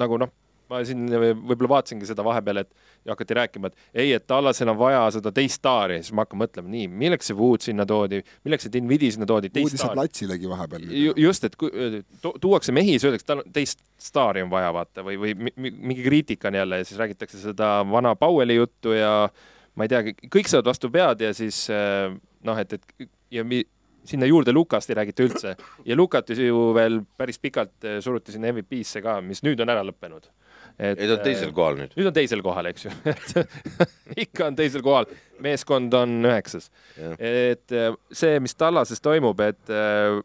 Speaker 4: nagu noh, ma siin võib-olla vaatasingi seda vahepeal, et ja hakati rääkima, et ei, et Tallasel on vaja seda teist staari, siis ma hakkan mõtlema, nii, milleks see Wood sinna toodi, milleks see Dinvidi sinna toodi,
Speaker 2: teist staari. platsilegi vahepeal.
Speaker 4: just, et tu tuuakse mehi, siis öeldakse, tal teist staari on vaja vaata või, või mingi kriitika on jälle ja siis räägitakse seda vana Powelli juttu ja ma ei teagi, kõik saavad vastu pead ja siis noh, et, et ja mi, sinna juurde Lukast ei räägita üldse ja Lukat ju veel päris pikalt suruti sinna MVP-sse ka, mis nüüd on ära lõppenud
Speaker 1: et ei, ta on teisel kohal nüüd.
Speaker 4: nüüd on teisel kohal, eks ju [laughs] ikka on teisel kohal, meeskond on üheksas. et äh, see, mis Tallases toimub, et äh,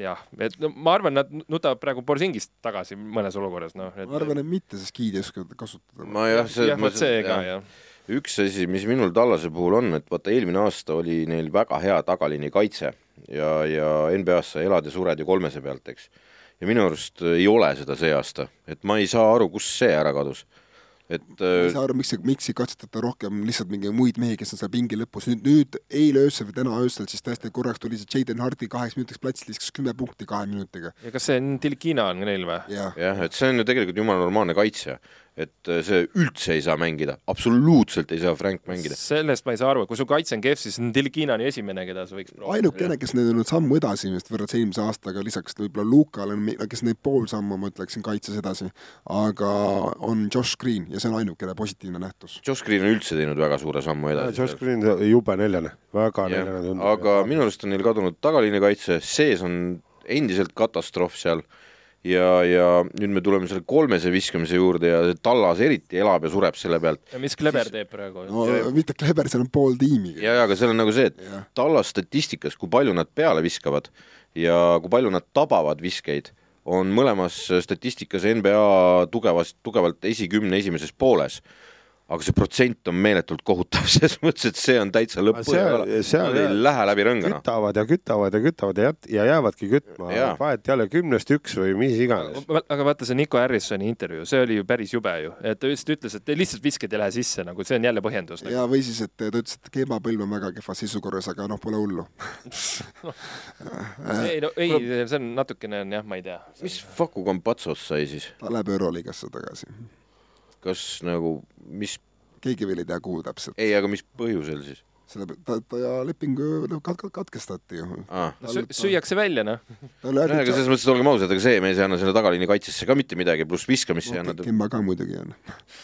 Speaker 4: jah, et no ma arvan, nad nutavad praegu Borsingist tagasi mõnes olukorras, noh et....
Speaker 2: ma arvan, et mitte, sest Giid ei oska kasutada.
Speaker 1: ma jah,
Speaker 4: jah, vot see ka, jah
Speaker 1: üks asi, mis minul Tallase puhul on, et vaata eelmine aasta oli neil väga hea tagaliini kaitse ja, ja NBA-s sa elad ja sured ju kolmese pealt, eks ja minu arust ei ole seda see aasta, et ma ei saa aru, kus see ära kadus. Et
Speaker 2: ma ei saa aru, miks, miks ei katsetata rohkem lihtsalt mingeid muid mehi, kes on seal pingi lõpus, nüüd, nüüd eile öösel või täna öösel siis tõesti korraks tuli see Jaden Harti kaheks minutiks platsilt, viskas kümme punkti kahe minutiga.
Speaker 4: ja kas see on Tilikina on neil või?
Speaker 1: jah. Ja,, et see on ju tegelikult jumala normaalne kaitsja et äh, see üldse ei saa mängida, absoluutselt ei saa Frank mängida.
Speaker 4: sellest ma ei saa aru, kui su kaitse on kehv, siis on ju esimene, keda sa võiks
Speaker 2: proovida. ainukene, kes nüüd on nüüd sammu edasi vist võrreldes eelmise aastaga, lisaks võib-olla Lukale, kes neid pool sammu, ma ütleksin, kaitses edasi, aga on Josh Green ja see on ainukene positiivne nähtus.
Speaker 1: Josh Green on üldse teinud väga suure sammu edasi.
Speaker 3: Josh Green jube neljane, väga ja, neljane
Speaker 1: tundub. aga minu arust on neil kadunud tagaliini kaitse, sees on endiselt katastroof seal ja, ja nüüd me tuleme selle kolmese viskamise juurde ja Tallas eriti elab ja sureb selle pealt.
Speaker 4: ja mis Kleber siis... teeb praegu?
Speaker 2: no ja, mitte Kleber, seal on pool tiimi.
Speaker 1: ja, ja aga seal on nagu see, et ja. Tallas statistikas, kui palju nad peale viskavad ja kui palju nad tabavad viskeid, on mõlemas statistikas NBA tugevast, tugevalt esikümne esimeses pooles aga see protsent on meeletult kohutav, [laughs] ses mõttes, et see on täitsa lõppu ja nad ei lähe läbi rõngana.
Speaker 3: kütavad ja kütavad ja kütavad ja, ja jäävadki kütma, vahet ei ole, kümnest üks või mis iganes.
Speaker 4: aga vaata, see Nico Harrisoni intervjuu, see oli ju päris jube ju, et ta lihtsalt ütles, et lihtsalt visked ei lähe sisse, nagu see on jälle põhjendus nagu..
Speaker 2: ja või siis, et ta ütles, et keemapõlv on väga kehvas seisukorras, aga noh, pole hullu [laughs]
Speaker 4: ei no ei, see on natukene on jah, ma ei tea.
Speaker 1: mis Faku Kampatsos sai siis?
Speaker 2: ta läheb Euroliigasse tagasi
Speaker 1: kas nagu, mis
Speaker 2: keegi veel ei tea, kuhu täpselt.
Speaker 1: ei, aga mis põhjusel siis?
Speaker 2: selle, ta, ta leping ju kat-, katkestati ju
Speaker 4: ah.. no sü-, süüakse välja, noh.
Speaker 1: nojah, aga selles mõttes, et olgem ausad, ega see mees ei anna selle tagaliini kaitsesse ka mitte midagi, pluss viskamisse ei
Speaker 2: anna Kemba ka muidugi on.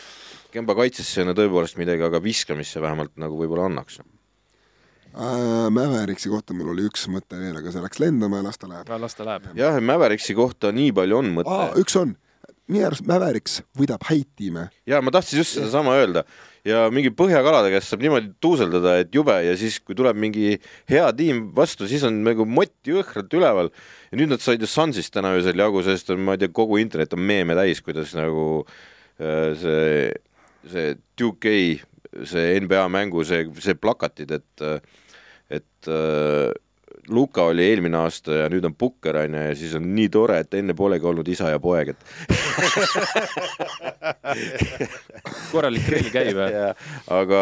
Speaker 2: [laughs]
Speaker 1: Kemba kaitsesse ei anna tõepoolest midagi, aga viskamisse vähemalt nagu võib-olla annaks
Speaker 2: äh,. Mäveriksi kohta mul oli üks mõte veel, aga see läks lendama ja las ta läheb.
Speaker 4: las ta läheb.
Speaker 1: jah, Mäveriksi kohta nii palju on mõte.
Speaker 2: üks on minu arust Mäveriks võidab häid tiime.
Speaker 1: ja ma tahtsin just sedasama öelda ja mingi Põhjakalade käest saab niimoodi tuuseldada, et jube ja siis, kui tuleb mingi hea tiim vastu, siis on nagu mott jõhkralt üleval. ja nüüd nad said ju Sunsist täna öösel jagu, sest ma ei tea, kogu internet on meeme täis, kuidas nagu äh, see, see Duke A see NBA mängu see, see plakatid, et et äh, Luka oli eelmine aasta ja nüüd on Pukker on ju ja siis on nii tore, et enne polegi olnud isa ja poeg, et [laughs]
Speaker 4: korralik grill käib või?
Speaker 1: ja, aga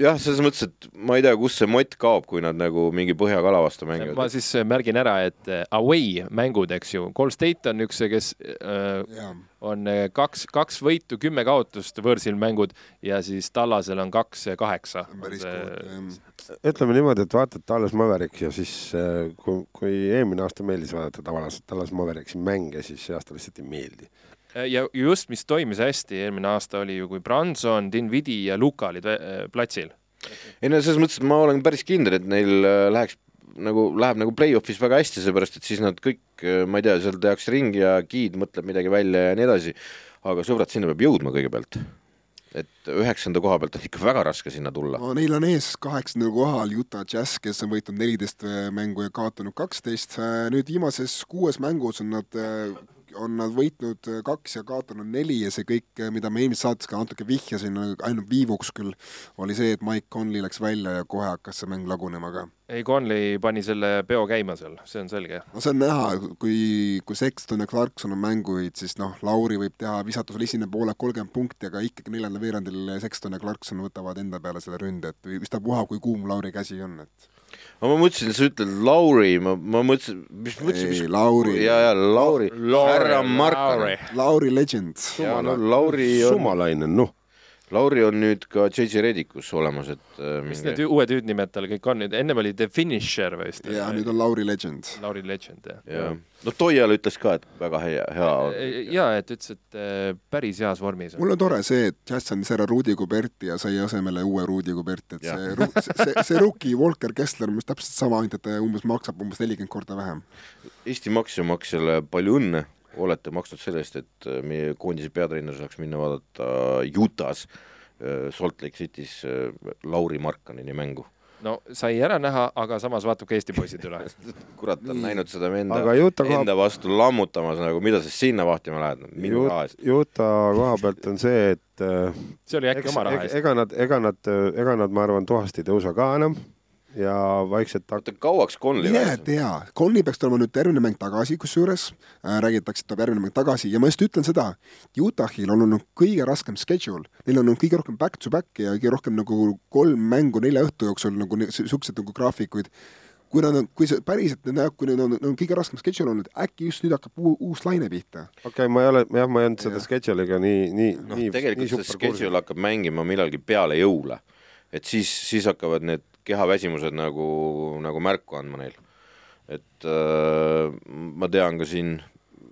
Speaker 1: jah, selles mõttes, et ma ei tea, kust see mott kaob, kui nad nagu mingi põhjakala vastu
Speaker 4: ma
Speaker 1: mängivad.
Speaker 4: siis märgin ära, et away mängud, eks ju, Gold State on üks, kes äh,
Speaker 2: jaa,
Speaker 4: on äh, kaks, kaks võitu, kümme kaotust võõrsil mängud ja siis Tallasel on kaks äh, kaheksa.
Speaker 2: jah.
Speaker 3: ütleme niimoodi, et vaatad Dallas Mavericks ja siis äh, kui, kui eelmine aasta meeldis vaadata tavaliselt Dallas Mavericksi mänge, siis see aasta lihtsalt ei meeldi.
Speaker 4: Ja just, mis toimis hästi eelmine aasta oli ju, kui Branson, Dinvidi ja Luka olid platsil.
Speaker 1: ei no selles mõttes, et ma olen päris kindel, et neil äh, läheks nagu, läheb nagu play-off'is väga hästi, seepärast et siis nad kõik, ma ei tea, seal tehakse ringi ja giid mõtleb midagi välja ja nii edasi, aga sõbrad, sinna peab jõudma kõigepealt. et üheksanda koha pealt on ikka väga raske sinna tulla.
Speaker 2: no neil on ees kaheksandal kohal Utah Jazz, kes on võitnud neliteist mängu ja kaotanud kaksteist. nüüd viimases kuues mängus on nad, on nad võitnud kaks ja kaotanud neli ja see kõik, mida ma eelmises saates ka natuke vihjasin, ainult viivuks küll, oli see, et Mike Conley läks välja ja kohe hakkas see mäng lagunema ka.
Speaker 4: ei, Conley pani selle peo käima seal, see on selge.
Speaker 2: no see on näha, kui, kui Sexton ja Clarkson on mänguid, siis noh, Lauri võib teha visatusel esimene poole kolmkümmend punkti, aga ikkagi neljandal veerandil Sexton ja Clarkson võtavad enda peale selle ründe, et ükstapuha, kui kuum Lauri käsi on, et
Speaker 1: ma mõtlesin, sa ütled Lauri, ma, ma mõtlesin, mis mõtlesin, mis,
Speaker 2: Lauri,
Speaker 1: ja, ja Lauri, härra Markane.
Speaker 2: Lauri Legend.
Speaker 1: ja no Lauri on,
Speaker 3: sumalainen, noh.
Speaker 1: Lauri on nüüd ka JJ Redikus olemas, et äh,
Speaker 4: mis
Speaker 1: mingi-
Speaker 4: need uued hüüdnimed tal kõik on, ennem oli The Finisher vist.
Speaker 2: ja nüüd on Lauri Legend.
Speaker 4: Lauri Legend, jah.
Speaker 1: jah, no Toial ütles ka, et väga hea, hea on.
Speaker 4: ja et ütles, et äh, päris heas vormis on.
Speaker 2: mul on tore see, et Jazz andis ära Rudi Goberti ja sai asemele uue Rudi Goberti, et
Speaker 1: Jah.
Speaker 2: see, see, see, see rookie Walker Kessler, mis täpselt sama, ainult et ta umbes maksab umbes nelikümmend korda vähem.
Speaker 1: Eesti maksumaksjale palju õnne, olete maksnud selle eest, et äh, meie koondise peatreener saaks minna vaadata Utah's äh, Salt Lake City's äh, Lauri Markkanini mängu.
Speaker 4: no sai ära näha, aga samas vaatab ka Eesti poisid üle. [laughs]
Speaker 1: kurat, on näinud seda enda
Speaker 3: Aga, Utah koha-
Speaker 1: enda vastu lammutamas nagu, mida sa sinna vahtima lähed, minu raha eest.
Speaker 3: Utah koha pealt on see, et äh,
Speaker 4: see oli äkki
Speaker 3: eks,
Speaker 4: oma raha
Speaker 3: ega,
Speaker 4: eest.
Speaker 3: ega nad, ega nad, ega nad, ma arvan, tuhast ei tõusa ka enam ja vaikselt hak-
Speaker 1: oota, kauaks Conley
Speaker 2: mine tea, Conley peaks tulema nüüd järgmine mäng tagasi, kusjuures äh, räägitakse, et tuleb järgmine mäng tagasi ja ma just ütlen seda, Utah'il on olnud kõige raskem schedule, neil on olnud kõige rohkem back-to-back'i ja kõige rohkem nagu kolm mängu nelja õhtu jooksul nagu ni- siuksed nagu graafikuid kui nad on, kui see päriselt kui neil on, on kõige raskem schedule olnud, äkki just nüüd hakkab uu, uus laine pihta.
Speaker 3: okei okay,, ma ei ole, jah, ma ei olnud seda
Speaker 2: Jah.
Speaker 3: schedule'iga nii, nii,
Speaker 1: noh
Speaker 3: nii,
Speaker 1: tegelikult
Speaker 3: nii
Speaker 1: see
Speaker 3: super kursis.
Speaker 1: schedule hakkab mängima millalgi peale jõule. et siis, siis hakkavad need kehaväsimused nagu, nagu märku andma neil. et äh, ma tean ka siin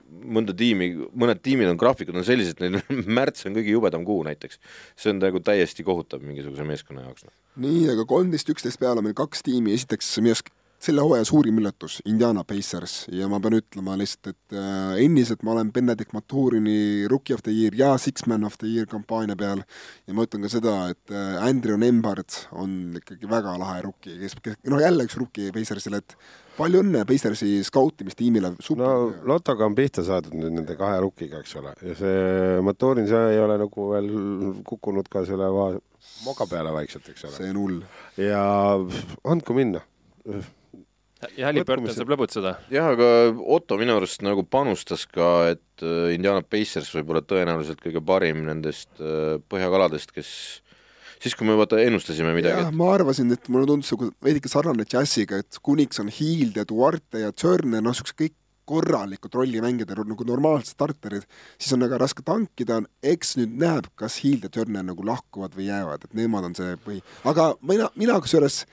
Speaker 1: mõnda tiimi, mõned tiimid on, graafikud on sellised, neil [laughs] märts on kõige jubedam kuu näiteks. see on nagu täiesti kohutav mingisuguse meeskonna jaoks. noh.
Speaker 2: nii, aga kolmteist, üksteist peale on meil kaks tiimi, esiteks minu arust selle hooaja suurim üllatus, Indiana Pacers ja ma pean ütlema lihtsalt, et äh, endiselt ma olen Benedict Maturini Rookie of the Year ja Six Man of the Year kampaania peal ja ma ütlen ka seda, et äh, Andrew Nembard on ikkagi väga lahe rookie, kes, kes, noh jälle üks rookie Pacersile, et palju õnne Pacersi skautimistiimile,
Speaker 3: no Lotoga on pihta saadud nüüd nende kahe rukkiga, eks ole, ja see Maturin, see ei ole nagu veel kukkunud ka selle moka peale vaikselt, eks ole.
Speaker 2: see on hull.
Speaker 3: ja andku minna.
Speaker 4: Ja Halliburton saab lõbutseda.
Speaker 1: jah, aga Otto minu arust nagu panustas ka, et äh, Indiana Pacers võib-olla tõenäoliselt kõige parim nendest äh, põhjakaladest, kes siis, kui me vaata ennustasime
Speaker 2: jah
Speaker 1: midagi,,
Speaker 2: ma arvasin, et mulle tundus nagu veidike sarnane džässiga, et kuniks on Hiild ja Duarte ja Turner, noh, siuksed kõik korralikud rollimängijad ja nagu normaalsed starterid, siis on väga raske tankida, eks nüüd näeb, kas Hiild ja Turner nagu lahkuvad või jäävad, et nemad on see põhi, aga mina, mina kusjuures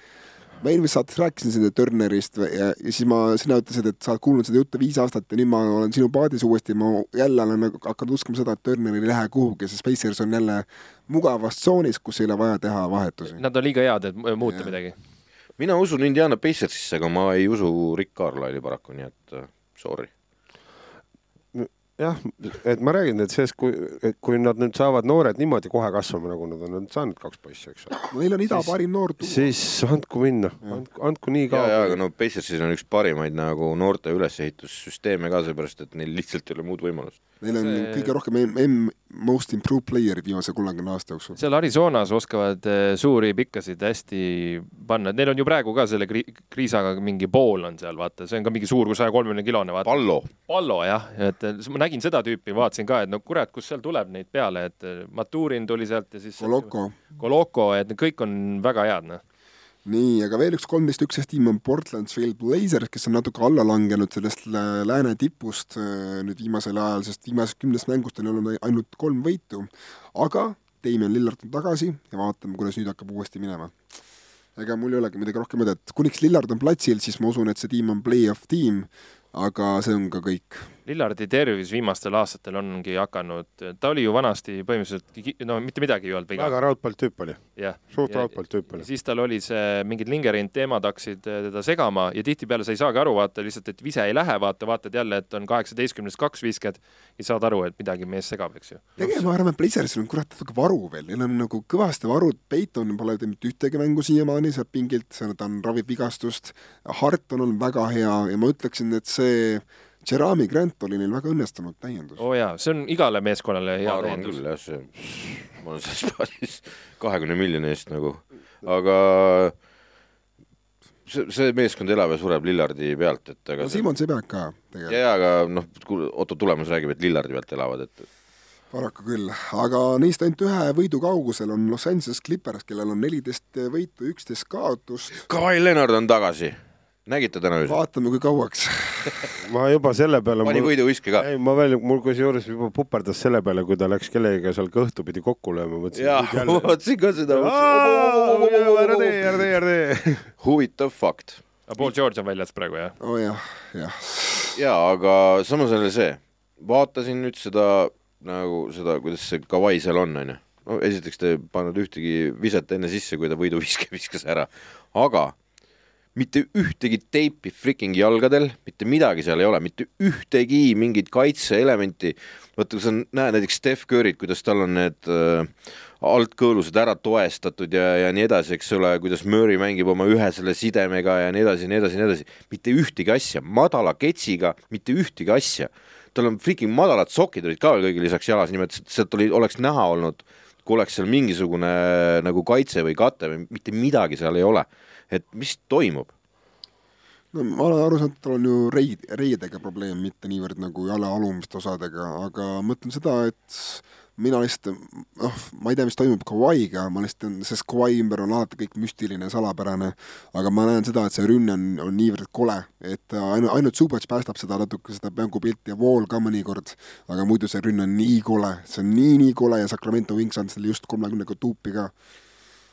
Speaker 2: ma eelmises saates rääkisin seda Turnerist ja, ja siis ma, sina ütlesid, et sa oled kuulnud seda juttu viis aastat ja nüüd ma olen sinu paadis uuesti, ma jälle olen nagu hakanud uskuma seda, et Turner ei lähe kuhugi, sest Pacers on jälle mugavas tsoonis, kus ei ole vaja teha vahetusi.
Speaker 4: Nad on liiga head, et mu- muuta
Speaker 2: Jah.
Speaker 4: midagi.
Speaker 1: mina usun Indiana Pacersisse, aga ma ei usu Rick Carlisle'i paraku, nii et äh, sorry.
Speaker 3: jah, et ma räägin, et sellest, kui, et kui nad nüüd saavad noored niimoodi kohe kasvama, nagu nad on nüüd saanud kaks poissi, eks ole,
Speaker 2: no neil on ida
Speaker 3: Siis-
Speaker 2: parim noor tuua.
Speaker 3: siis andku minna, andku, andku nii
Speaker 1: ja, ja
Speaker 3: kaua
Speaker 1: aga. no Pacersil on üks parimaid nagu noorte ülesehitussüsteeme ka, seepärast et neil lihtsalt ei ole muud võimalust.
Speaker 2: Neil on
Speaker 4: See-
Speaker 2: kõige rohkem M- most improved player'id viimase kolmekümne aasta jooksul.
Speaker 4: seal Arizonas oskavad eh, suuri pikkasid hästi panna, neil on ju praegu ka selle kri kriisaga mingi pool on seal, vaata, see on ka mingi suur kui saja kolmekümne kilone, vaata.
Speaker 1: Pallo.
Speaker 4: Pallo jah, et ma nägin seda tüüpi, vaatasin ka, et no kurat, kus seal tuleb neid peale, et Maturin tuli sealt ja siis
Speaker 2: Koloko.
Speaker 4: Koloko, et kõik on väga head, noh
Speaker 2: nii, aga veel üks kolmteist üksteist tiim on Portland Trail Blazers, kes on natuke alla langenud sellest lääne tipust äh, nüüd viimasel ajal, sest viimasest kümnest mängust on olnud ainult kolm võitu. aga Damien Lillard on tagasi ja vaatame, kuidas nüüd hakkab uuesti minema. ega mul ei olegi midagi rohkem öelda, et kuniks Lillard on platsil, siis ma usun, et see tiim on play-off tiim, aga see on ka kõik
Speaker 4: Lillardi tervis viimastel aastatel ongi hakanud, ta oli ju vanasti põhimõtteliselt, no mitte midagi ei olnud viga.
Speaker 3: väga raudpolt tüüp oli. suht raudpolt tüüp oli.
Speaker 4: siis tal oli see, mingid lingerind teemad hakkasid teda segama ja tihtipeale sa ei saagi aru, vaata lihtsalt, et vise ei lähe, vaata, vaatad jälle, et on kaheksateistkümnest kaks viskad ja saad aru, et midagi mees segab, eks ju.
Speaker 2: tegelikult ma arvan, et Blazersil on kurat natuke varu veel, neil on nagu kõvasti varud, Peiton pole teinud ühtegi mängu siiamaani sealt pingilt, ta on ravib vigastust, Hart on olnud väga hea ja ma ütleksin, et see Jerami Grant oli neil väga õnnestunud täiendus.
Speaker 4: oo oh jaa, see on igale meeskonnale hea
Speaker 1: ma arvan küll jah, see, ma olen selles plaanis kahekümne miljoni eest nagu, aga see, see meeskond elab ja sureb Lillardi pealt, et
Speaker 2: aga no Simon Sebek ka
Speaker 1: tegelikult. jaa, aga noh, Otto Tulemus räägib, et Lillardi pealt elavad, et
Speaker 2: paraku küll, aga neist ainult ühe võidu kaugusel on Los Angeles Clippers, kellel on neliteist võitu, üksteist kaotust.
Speaker 1: Kawhi Leonard on tagasi nägite täna öösel?
Speaker 2: vaatame, kui kauaks [laughs]
Speaker 3: ma juba selle peale
Speaker 1: pani mul... võiduviske ka?
Speaker 3: ei, ma veel, mul kusjuures juba puperdas selle peale, kui ta läks kellegagi seal kõhtu pidi kokku lööma,
Speaker 1: mõtlesin. jaa, [laughs] ma vaatasin ka seda.
Speaker 3: ära tee, ära tee, ära tee. [laughs]
Speaker 1: huvitav fakt.
Speaker 4: aga Paul George on väljas praegu, jah?
Speaker 2: oo oh, jah, jah.
Speaker 1: jaa, aga samas oli see, vaatasin nüüd seda nagu seda, kuidas see Kawhi seal on, onju. no esiteks ta ei pannud ühtegi viset enne sisse, kui ta võiduviske viskas ära, aga mitte ühtegi teipi freaking jalgadel, mitte midagi seal ei ole, mitte ühtegi mingit kaitseelementi. vaata, kui sa näed näiteks Steph Curry't, kuidas tal on need äh, altkõõlused ära toestatud ja, ja nii edasi, eks ole, kuidas Murry mängib oma ühe selle sidemega ja nii edasi, nii edasi, nii edasi. mitte ühtegi asja, madala ketsiga, mitte ühtegi asja. tal on freaking madalad sokid olid ka veel kõigile lisaks jalas, et sealt oli, oleks näha olnud, kui oleks seal mingisugune nagu kaitse või kate või mitte midagi seal ei ole et mis toimub?
Speaker 2: no ma olen aru saanud, et tal on ju reid, reidega probleem, mitte niivõrd nagu jala alumiste osadega, aga mõtlen seda, et mina lihtsalt, noh, ma ei tea, mis toimub Kawhi'ga, ma lihtsalt, sest Kawhi ümber on alati kõik müstiline, salapärane, aga ma näen seda, et see rünne on, on niivõrd kole, et ainult, ainult Zubac päästab seda natuke, seda mängupilti ja Wall ka mõnikord, aga muidu see rünne on nii kole, see on nii-nii kole ja Sacramento Wings on selle just kolmekümnega tuupi ka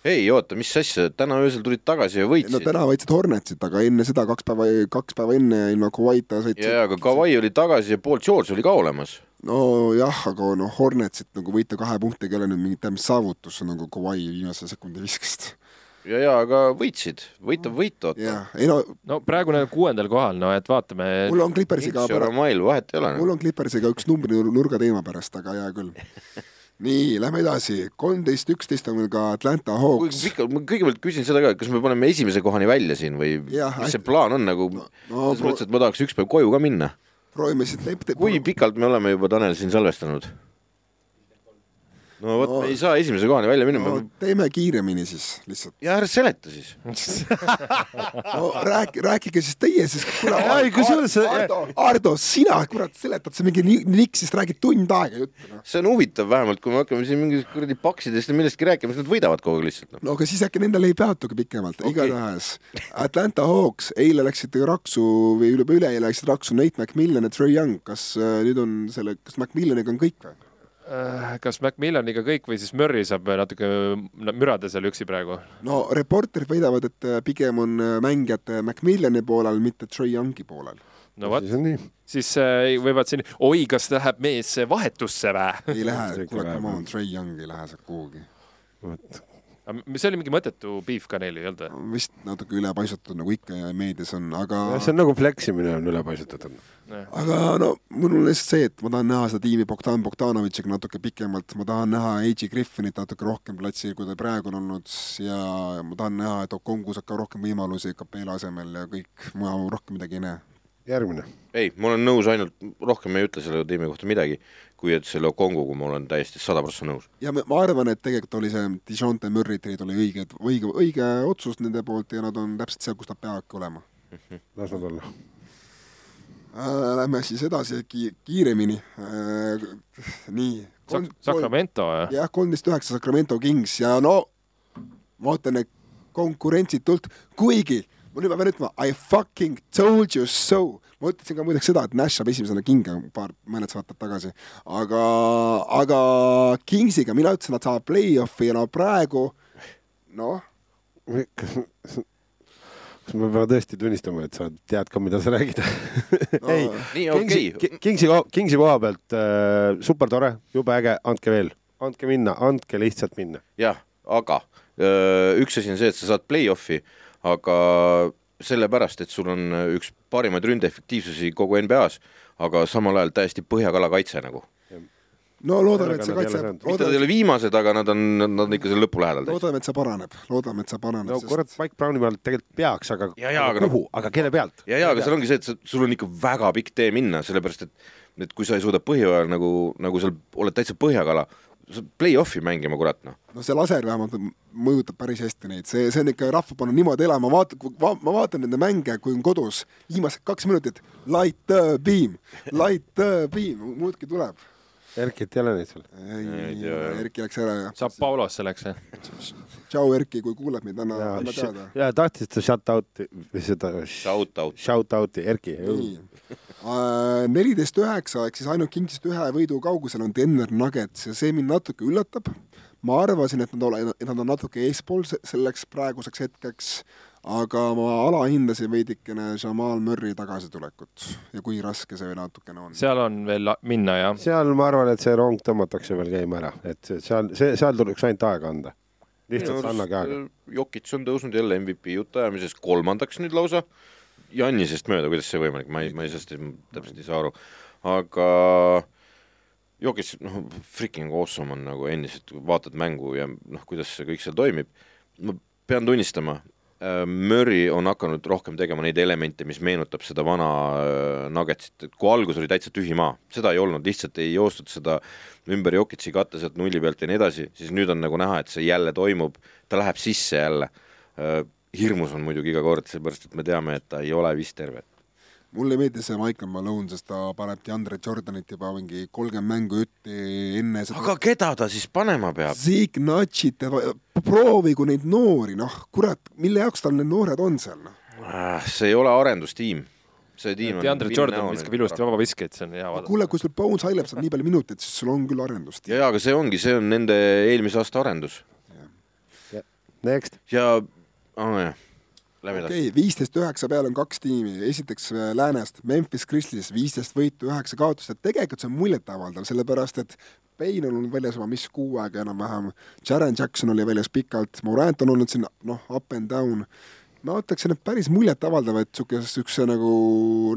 Speaker 1: ei oota, mis asja, täna öösel tulid tagasi ja võitsid.
Speaker 2: no täna võitsid Hornetsit, aga enne seda kaks päeva, kaks päeva enne ilma Kawhi'ta sõitsid.
Speaker 1: jaa, aga Kawhi oli tagasi ja Paul George oli ka olemas.
Speaker 2: nojah, aga noh, Hornetsit nagu võita kahe punktiga ei ole nüüd mingit tähendab saavutus, nagu Kawhi viimase sekundi viskast
Speaker 1: ja, ja aga võitsid, võit on võit, oota.
Speaker 4: No... no praegu nad on kuuendal kohal, no et vaatame.
Speaker 2: mul on Clippersiga.
Speaker 1: vahet ei ole.
Speaker 2: mul on Clippersiga üks numbri nurga teema pärast, aga hea küll [laughs] nii, lähme edasi, kolmteist, üksteist on meil ka Atlanta Hawks.
Speaker 1: ma kõigepealt küsin seda ka, kas me paneme esimese kohani välja siin või ja, mis see plaan on nagu no,, selles mõttes, et ma tahaks üks päev koju ka minna.
Speaker 2: proovime siis
Speaker 1: kui pikalt me oleme juba, Tanel, siin salvestanud? No vot no,, ei saa esimese kohani välja minna no,.
Speaker 2: teeme kiiremini siis lihtsalt.
Speaker 1: ja ära seleta siis [laughs]
Speaker 2: no räägi, rääkige siis teie, siis kuule, Ardo, Ardo, sina, kurat, seletad sa mingi niksist räägid tund aega juttu no..
Speaker 1: see on huvitav vähemalt, kui me hakkame siin mingist kuradi paksidest ja millestki rääkima, siis nad võidavad kogu aeg lihtsalt
Speaker 2: no.. no aga siis äkki nendel ei peatugi pikemalt okay., igatahes Atlanta Hawks, eile läksid raksu või üle, üleeile läksid raksu Nate McMillan ja Trey Young, kas äh, nüüd on selle, kas McMillaniga on kõik või?
Speaker 4: Äh, kas Macmillaniga kõik või siis Murry saab natuke mürada seal üksi praegu?
Speaker 2: no reporterid väidavad, et äh, pigem on äh, mängijad Macmillani poolel, mitte Trey Youngi poolel.
Speaker 4: no vot, siis võivad siin, oi, kas läheb mees vahetusse või?
Speaker 2: ei lähe, [laughs] kuule, come on, Trey Young ei lähe sealt kuhugi.
Speaker 4: vot see oli mingi mõttetu beef ka neil, ei olnud või?
Speaker 2: vist natuke ülepaisutatud, nagu ikka ja meedias on, aga
Speaker 3: see on nagu fleksimine on ülepaisutatud.
Speaker 2: aga no mul on lihtsalt see, et ma tahan näha seda tiimi Bogdan Bogdanovitšiga natuke pikemalt, ma tahan näha A.J. Griffinit natuke rohkem platsil, kui ta praegu on olnud ja ma tahan näha, et Okongu saab ka rohkem võimalusi Kapela asemel ja kõik, ma rohkem midagi ei näe
Speaker 3: järgmine.
Speaker 1: ei, ma olen nõus ainult, rohkem ei ütle selle tiimi kohta midagi, kui et selle Okonguga ma olen täiesti sada prossa nõus.
Speaker 2: ja ma arvan, et tegelikult oli see Dijonte Murry trade oli õige, õige, õige otsus nende poolt ja nad on täpselt seal, kus nad peavadki olema
Speaker 3: las nad olla.
Speaker 2: äh,. Lähme siis edasi ki kiiremini äh,. nii.
Speaker 4: Sak-, Sacramento,
Speaker 2: jah, kolmteist üheksa Sacramento Kings ja no ma ootan neid konkurentsitult, kuigi ma nüüd ma pean ütlema I fucking told you so. ma ütlesin ka muideks seda, et Nash saab esimesena kinga paar, mõned saated tagasi, aga, aga Kingsiga mina ütlesin, nad saavad play-off'i ja no praegu noh,
Speaker 3: kas, kas ma pean tõesti tunnistama, et sa tead ka, mida sa räägid
Speaker 2: No,
Speaker 3: ei
Speaker 1: nii,
Speaker 3: Kingsi
Speaker 1: okei.,
Speaker 3: Kingsi, Kingsi koha pealt äh, super tore, jube äge, andke veel, andke minna, andke lihtsalt minna.
Speaker 1: jah, aga öö, üks asi on see, et sa saad play-off'i, aga sellepärast, et sul on üks parimaid ründeefektiivsusi kogu NBA-s, aga samal ajal täiesti põhjakala kaitse nagu.
Speaker 2: no loodame, et see kaitse
Speaker 1: mitte nad ei ole viimased, aga nad on, nad on ikka selle lõpu lähedal
Speaker 2: loodame, et see paraneb, loodame, et see paraneb
Speaker 3: no kurat, Mike Browni pealt tegelikult peaks, aga
Speaker 1: Ja, ja, aga
Speaker 3: kuhu, aga kelle pealt?
Speaker 1: ja, ja aga seal ongi see, et sa, sul on ikka väga pikk tee minna, sellepärast et et kui sa ei suuda põhiajal nagu, nagu seal oled täitsa põhjakala, play-off'i mängima, kurat noh.
Speaker 2: no see laser vähemalt mõjutab päris hästi neid, see, see on ikka rahva pannud niimoodi elama, vaata, va, ma vaatan nende mänge, kui on kodus, viimased kaks minutit, light the beam, light the beam, muudkui tuleb.
Speaker 3: Erkit ei ole neid seal.
Speaker 1: Ei jah.
Speaker 2: Erki läks ära ja
Speaker 4: saab Paulos selleks, jah?
Speaker 2: tšau Erki, kui kuuled meid, anna, anna teada.,
Speaker 3: ja tahtis ta shout out'i või seda
Speaker 1: Shout out.
Speaker 3: shout out'i, Erki.
Speaker 2: nii, neliteist üheksa ehk siis ainult Kingsist ühe võidu kaugusel on Denver Nuggets ja see mind natuke üllatab. ma arvasin, et nad ole-, et nad on natuke eespool se- selleks praeguseks hetkeks, aga ma alahindasin veidikene Jamal Murry tagasitulekut ja kui raske see natukene on.
Speaker 4: seal on veel minna, jah.
Speaker 3: seal ma arvan, et see rong tõmmatakse veel käima ära, et see- seal, see, seal tuleks ainult aega anda. lihtsalt annage aega.
Speaker 1: Jokits on tõusnud jälle MVP jutuajamises kolmandaks nüüd lausa. Jannisest mööda, kuidas see võimalik, ma ei, ma ei sellest täpselt ei saa aru, aga Jokits, noh, freaking awesome on nagu endiselt, vaatad mängu ja noh, kuidas see kõik seal toimib. ma pean tunnistama, Murry on hakanud rohkem tegema neid elemente, mis meenutab seda vana äh, Nuggetsit, et kui algus oli täitsa tühi maa, seda ei olnud, lihtsalt ei joostud seda ümber Jokitsi katte sealt nulli pealt ja nii edasi, siis nüüd on nagu näha, et see jälle toimub, ta läheb sisse jälle. Hirmus on muidugi iga kord, seepärast et me teame, et ta ei ole vist terve.
Speaker 2: mulle ei meeldi see Michael Malone, sest ta paneb DeAndre Jordanit juba mingi kolmkümmend mängu ütti enne seda.
Speaker 1: aga keda ta siis panema peab?
Speaker 2: Zeke Nutšit, proovigu neid noori, noh, kurat, mille jaoks tal need noored on seal, noh.
Speaker 1: Ah, see ei ole arendustiim. see tiim on
Speaker 4: DeAndre Jordan viskab ilusti vabaviskeid, see on hea vaadata.
Speaker 2: kuule, kui sul Bones Highlight saab nii palju minuteid, siis sul on küll arendust.
Speaker 1: ja, ja aga see ongi, see on nende eelmise aasta arendus
Speaker 3: Next.
Speaker 1: ja oh,, jah, lähme edasi
Speaker 2: okei okay,, viisteist üheksa peal on kaks tiimi, esiteks äh, läänest Memphis Grizzlies viisteist võitu, üheksa kaotust, et tegelikult see on muljetavaldav, sellepärast et Payne on olnud väljas juba mis kuu aega enam-vähem, Jaren Jackson oli väljas pikalt, Morant on olnud siin noh, up and down. ma ütleksin, et päris muljetavaldav, et niisugune, niisuguse nagu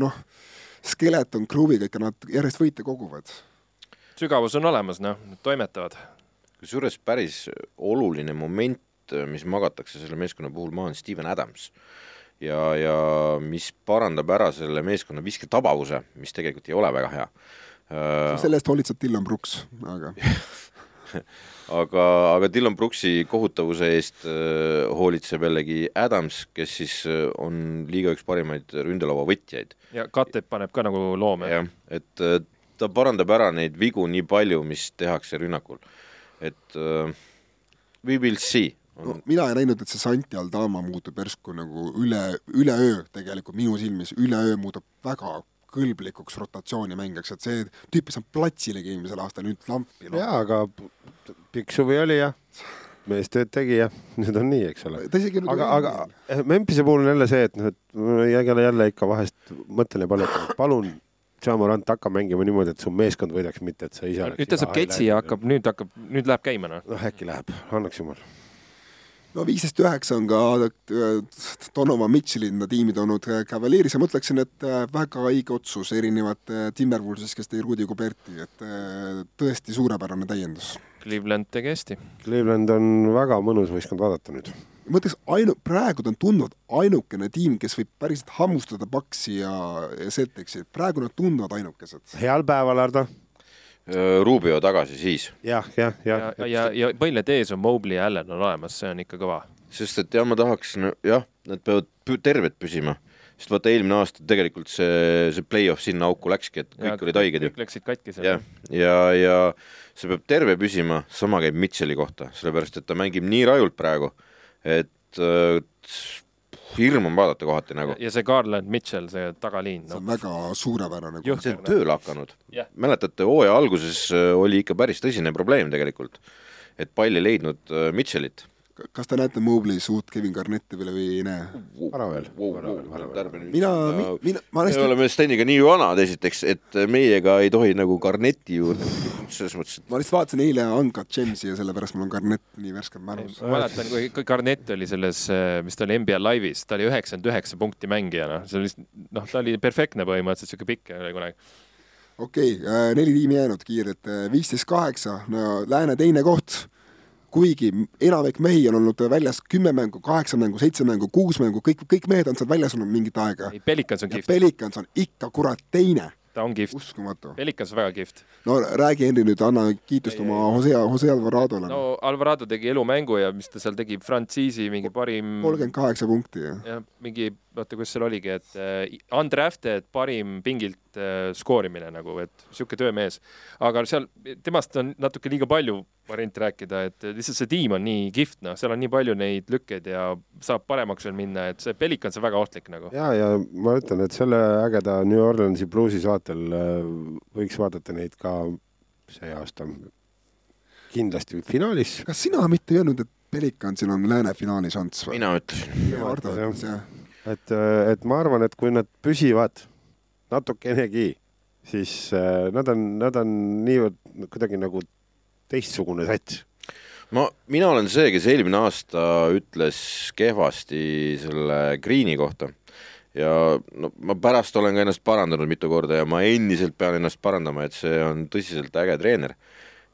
Speaker 2: noh, skeleton crew'iga ikka nad järjest võite koguvad.
Speaker 4: sügavus on olemas, noh, nad toimetavad.
Speaker 1: kusjuures päris oluline moment, mis magatakse selle meeskonna puhul maha, on Steven Adams. ja, ja mis parandab ära selle meeskonna visketabavuse, mis tegelikult ei ole väga hea.
Speaker 2: selle eest hoolitseb Dylan Brooks, aga [laughs]
Speaker 1: aga, aga Dylan Brooksi kohutavuse eest äh, hoolitseb jällegi Adams, kes siis äh, on liiga üks parimaid ründelaua võtjaid.
Speaker 4: ja Katep paneb ka nagu loome.
Speaker 1: jah, et äh, ta parandab ära neid vigu nii palju, mis tehakse rünnakul. et äh, we will see
Speaker 2: no, mina ei näinud, et see Santi Aldama muutub järsku nagu üle, üleöö tegelikult minu silmis, üleöö muutub väga kõlblikuks rotatsioonimängijaks, et see tüüp ei saanud platsilegi eelmisel aastal, nüüd lampi no..
Speaker 3: jaa, aga pikk suvi oli ja mees tööd tegi ja nüüd on nii, eks ole. aga, aga eh, Memphise puhul on jälle see, et noh, et jälle, jälle ikka vahest mõtlen ja palun, palun, Jamorant hakka mängima niimoodi, et su meeskond võidaks, mitte et sa ise
Speaker 4: nüüd ta saab ketsi ja hakkab, nüüd hakkab, nüüd läheb käima, noh.
Speaker 3: noh, äkki läheb, annaks jumal.
Speaker 2: No viisteist üheksa on ka äh, Donovan Mitchell'i enda tiimi toonud äh, Cavalieris ja ma ütleksin, et äh, väga õige otsus erinevate Timberwolvesist, kes tõi Rudi Goberti, et äh, tõesti suurepärane täiendus.
Speaker 4: Cleveland tegi hästi.
Speaker 3: Cleveland on väga mõnus võistkond vaadata nüüd.
Speaker 2: ma ütleks ainu-, praegu ta on tunduvalt ainukene tiim, kes võib päriselt hammustada Paxi ja, ja Celticsi, praegu nad tunduvad ainukesed.
Speaker 3: heal päeval, Ardo.
Speaker 1: Rubio tagasi siis.
Speaker 3: jah, jah, jah.
Speaker 4: ja, ja, ja põlved ees on Mobley ja Allan on olemas, see on ikka kõva.
Speaker 1: sest et jah, ma tahaks, jah, nad peavad terved püsima sest vaata, eelmine aasta tegelikult see, see play-off sinna auku läkski, et kõik ja, olid haiged ju.
Speaker 4: kõik läksid katki seal.
Speaker 1: jah, ja, ja, ja see peab terve püsima, sama käib Mitchell'i kohta, sellepärast et ta mängib nii rajult praegu, et äh, hirm on vaadata kohati nagu.
Speaker 4: ja see Garland Mitchell, see tagaliin
Speaker 2: no.. see on väga suurepärane.
Speaker 1: see on tööle hakanud yeah.. mäletate, hooaja alguses äh, oli ikka päris tõsine probleem tegelikult, et pall ei leidnud äh, Mitchellit
Speaker 2: kas te näete Mobleys uut Kevin Garnetti veel või ei näe?
Speaker 3: vara veel.
Speaker 2: mina, mina,
Speaker 1: ma hästi... me oleme Steniga nii vanad esiteks, et meiega ei tohi nagu Garnetti juurde, selles mõttes, et
Speaker 2: ma lihtsalt vaatasin eile Uncut Gemsi ja sellepärast mul on Garnett nii värskelt mälus.
Speaker 4: ma mäletan, kui, kui Garnett oli selles, mis ta oli NBA Live'is, ta oli üheksakümmend üheksa punkti mängija, noh, see oli lihtsalt, noh, ta oli perfektne põhimõtteliselt, sihuke pikk oli kunagi
Speaker 2: okei okay, äh,, neli tiimi jäänud kiirelt, äh, viisteist kaheksa, no Lääne teine koht kuigi enamik mehi on olnud väljas kümme mängu, kaheksa mängu, seitse mängu, kuus mängu, kõik, kõik mehed on seal väljas olnud mingit aega.
Speaker 4: Pelikans on kihvt.
Speaker 2: Pelikans on ikka kurat teine
Speaker 4: ta on kihvt.
Speaker 2: uskumatu.
Speaker 4: Pelikans väga kihvt.
Speaker 2: no räägi, Henri, nüüd anna kiitust ei, oma Jose, Jose Alvaradole.
Speaker 4: no Alvarado tegi elumängu ja mis ta seal tegi, frantsiisi mingi parim
Speaker 2: kolmkümmend kaheksa punkti, jah.
Speaker 4: jah, mingi, oota, kus seal oligi, et äh, undrafted parim pingilt äh, skoorimine nagu, et niisugune töömees. aga seal, temast on natuke liiga palju variante rääkida, et lihtsalt see tiim on nii kihvt, noh, seal on nii palju neid lükkeid ja saab paremaks veel minna, et see Pelikans on väga ohtlik nagu.
Speaker 3: ja, ja ma ütlen, et selle ägeda New Orleansi bluusi saatel äh, võiks vaadata neid ka see aasta kindlasti finaalis.
Speaker 2: kas sina mitte ei öelnud, et Pelikansil on lääne finaali šanss või?
Speaker 1: mina ütlesin.
Speaker 3: Et, äh, et ma arvan, et kui nad püsivad natukenegi, siis äh, nad on, nad on niivõrd kuidagi nagu teistsugune sats
Speaker 1: ma, mina olen see, kes eelmine aasta ütles kehvasti selle Green'i kohta ja no ma pärast olen ka ennast parandanud mitu korda ja ma endiselt pean ennast parandama, et see on tõsiselt äge treener.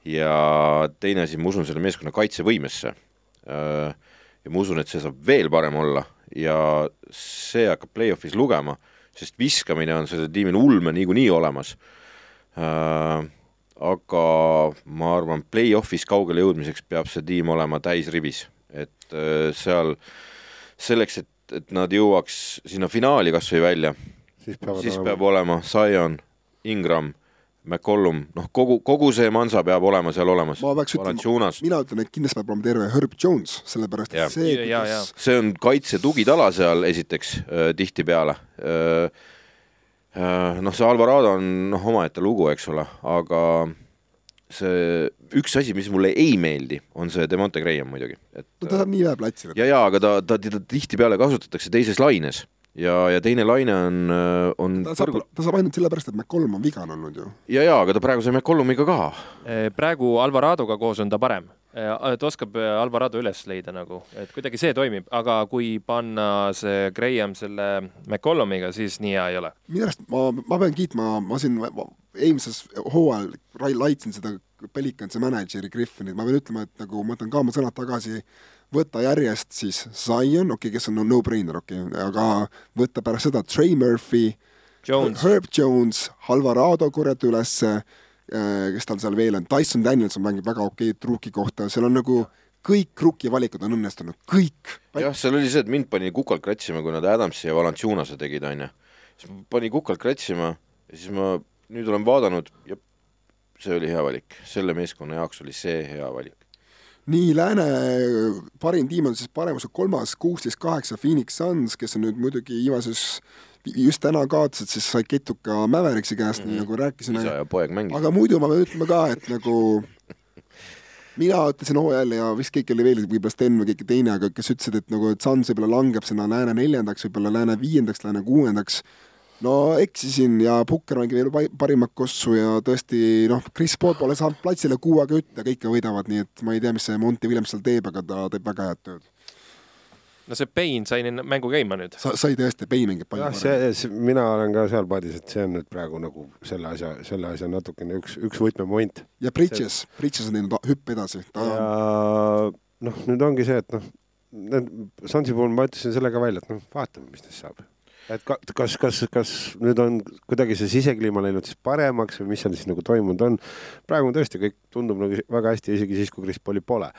Speaker 1: ja teine asi, ma usun selle meeskonna kaitsevõimesse. Äh, ja ma usun, et see saab veel parem olla ja see hakkab play-off'is lugema, sest viskamine on sellel tiimil ulme niikuinii olemas äh, aga ma arvan, play-off'is kaugele jõudmiseks peab see tiim olema täisrivis, et äh, seal selleks, et, et nad jõuaks sinna finaali kas või välja, siis, siis olema. peab olema Zion, Ingram, McCollum, noh, kogu, kogu see mansa peab olema seal olemas.
Speaker 2: ma peaks ütlema, mina ütlen, et kindlasti peab olema terve Herb Jones, sellepärast et ja. see,
Speaker 1: kuidas see on kaitse tugitala seal esiteks äh, tihtipeale äh, Äh, noh, see Alvarado on noh, omaette lugu, eks ole, aga see üks asi, mis mulle ei meeldi, on see Demonte Graham muidugi, et
Speaker 2: no ta saab nii vähe platsi.
Speaker 1: ja, ja aga ta, ta, teda tihtipeale kasutatakse teises laines ja, ja teine laine on, on
Speaker 2: ta saab, ta saab ainult sellepärast, et McCollum on vigane olnud ju.
Speaker 1: ja, ja aga ta praegu sai McCollumiga ka.
Speaker 4: praegu Alvaradoga koos on ta parem Äh, ta oskab äh, Alvarado üles leida nagu, et kuidagi see toimib, aga kui panna see Graham selle McCollumiga, siis nii hea ei ole.
Speaker 2: minu arust ma, ma pean kiitma, ma siin eelmises hooajal laitsin seda Pelicansi mänedžeri Griffinit, ma pean ütlema, et nagu ma võtan ka oma sõnad tagasi, võtta järjest siis Zion, okei okay,, kes on no-brainer, okei okay,, aga võtta pärast seda Trey Murphy, Herb Jones, Alvarado korjata ülesse Äh, kes tal seal veel on, Tyson Danielson mängib väga okeid rookie kohta, seal on nagu kõik rookie valikud on õnnestunud, kõik.
Speaker 1: jah, seal oli see, et mind pani kukalt kratsima, kui nad Adamsi ja Valanciunase tegid, onju. siis pani kukalt kratsima ja siis ma nüüd olen vaadanud ja see oli hea valik, selle meeskonna jaoks oli see hea valik.
Speaker 2: Nii, Lääne parim tiim on siis paremuse kolmas, kuusteist kaheksa Phoenix Suns, kes on nüüd muidugi viimases just täna kaotasid, siis sai ketuka Mäveriksi käest mm, -hmm. nii nagu rääkisime.
Speaker 1: isa ja poeg mängisid.
Speaker 2: aga muidu ma pean ütlema ka, et nagu mina ütlesin hooajal ja vist keegi oli veel, võib-olla Sten või keegi teine, aga kes ütlesid, et nagu, et Suns võib-olla langeb sinna lääne neljandaks, võib-olla lääne viiendaks, lääne kuuendaks. No eksisin ja Pukker mängib veel parimat kossu ja tõesti noh, Chris Paul pole saanud platsile kuu aega ütta, kõik võidavad, nii et ma ei tea, mis see Monty Williams seal teeb, aga ta teeb väga head tööd
Speaker 4: no see Pain sai mängu käima nüüd.
Speaker 2: sa, sai tõesti, Pain mängib palju
Speaker 3: paremini. see, see, mina olen ka seal paadis, et see on nüüd praegu nagu selle asja, selle asja natukene üks, üks võtmemoment.
Speaker 2: ja Bridges see..., Bridges on teinud hüppe edasi
Speaker 3: ta.... ja noh, nüüd ongi see, et noh, Sansi puhul ma ütlesin selle ka välja, et noh, vaatame, mis neist saab. Et ka, kas, kas, kas nüüd on kuidagi see sisekliima läinud siis paremaks või mis seal siis nagu toimunud on. praegu on tõesti kõik tundub nagu väga hästi, isegi siis, kui Chris Pauli pole.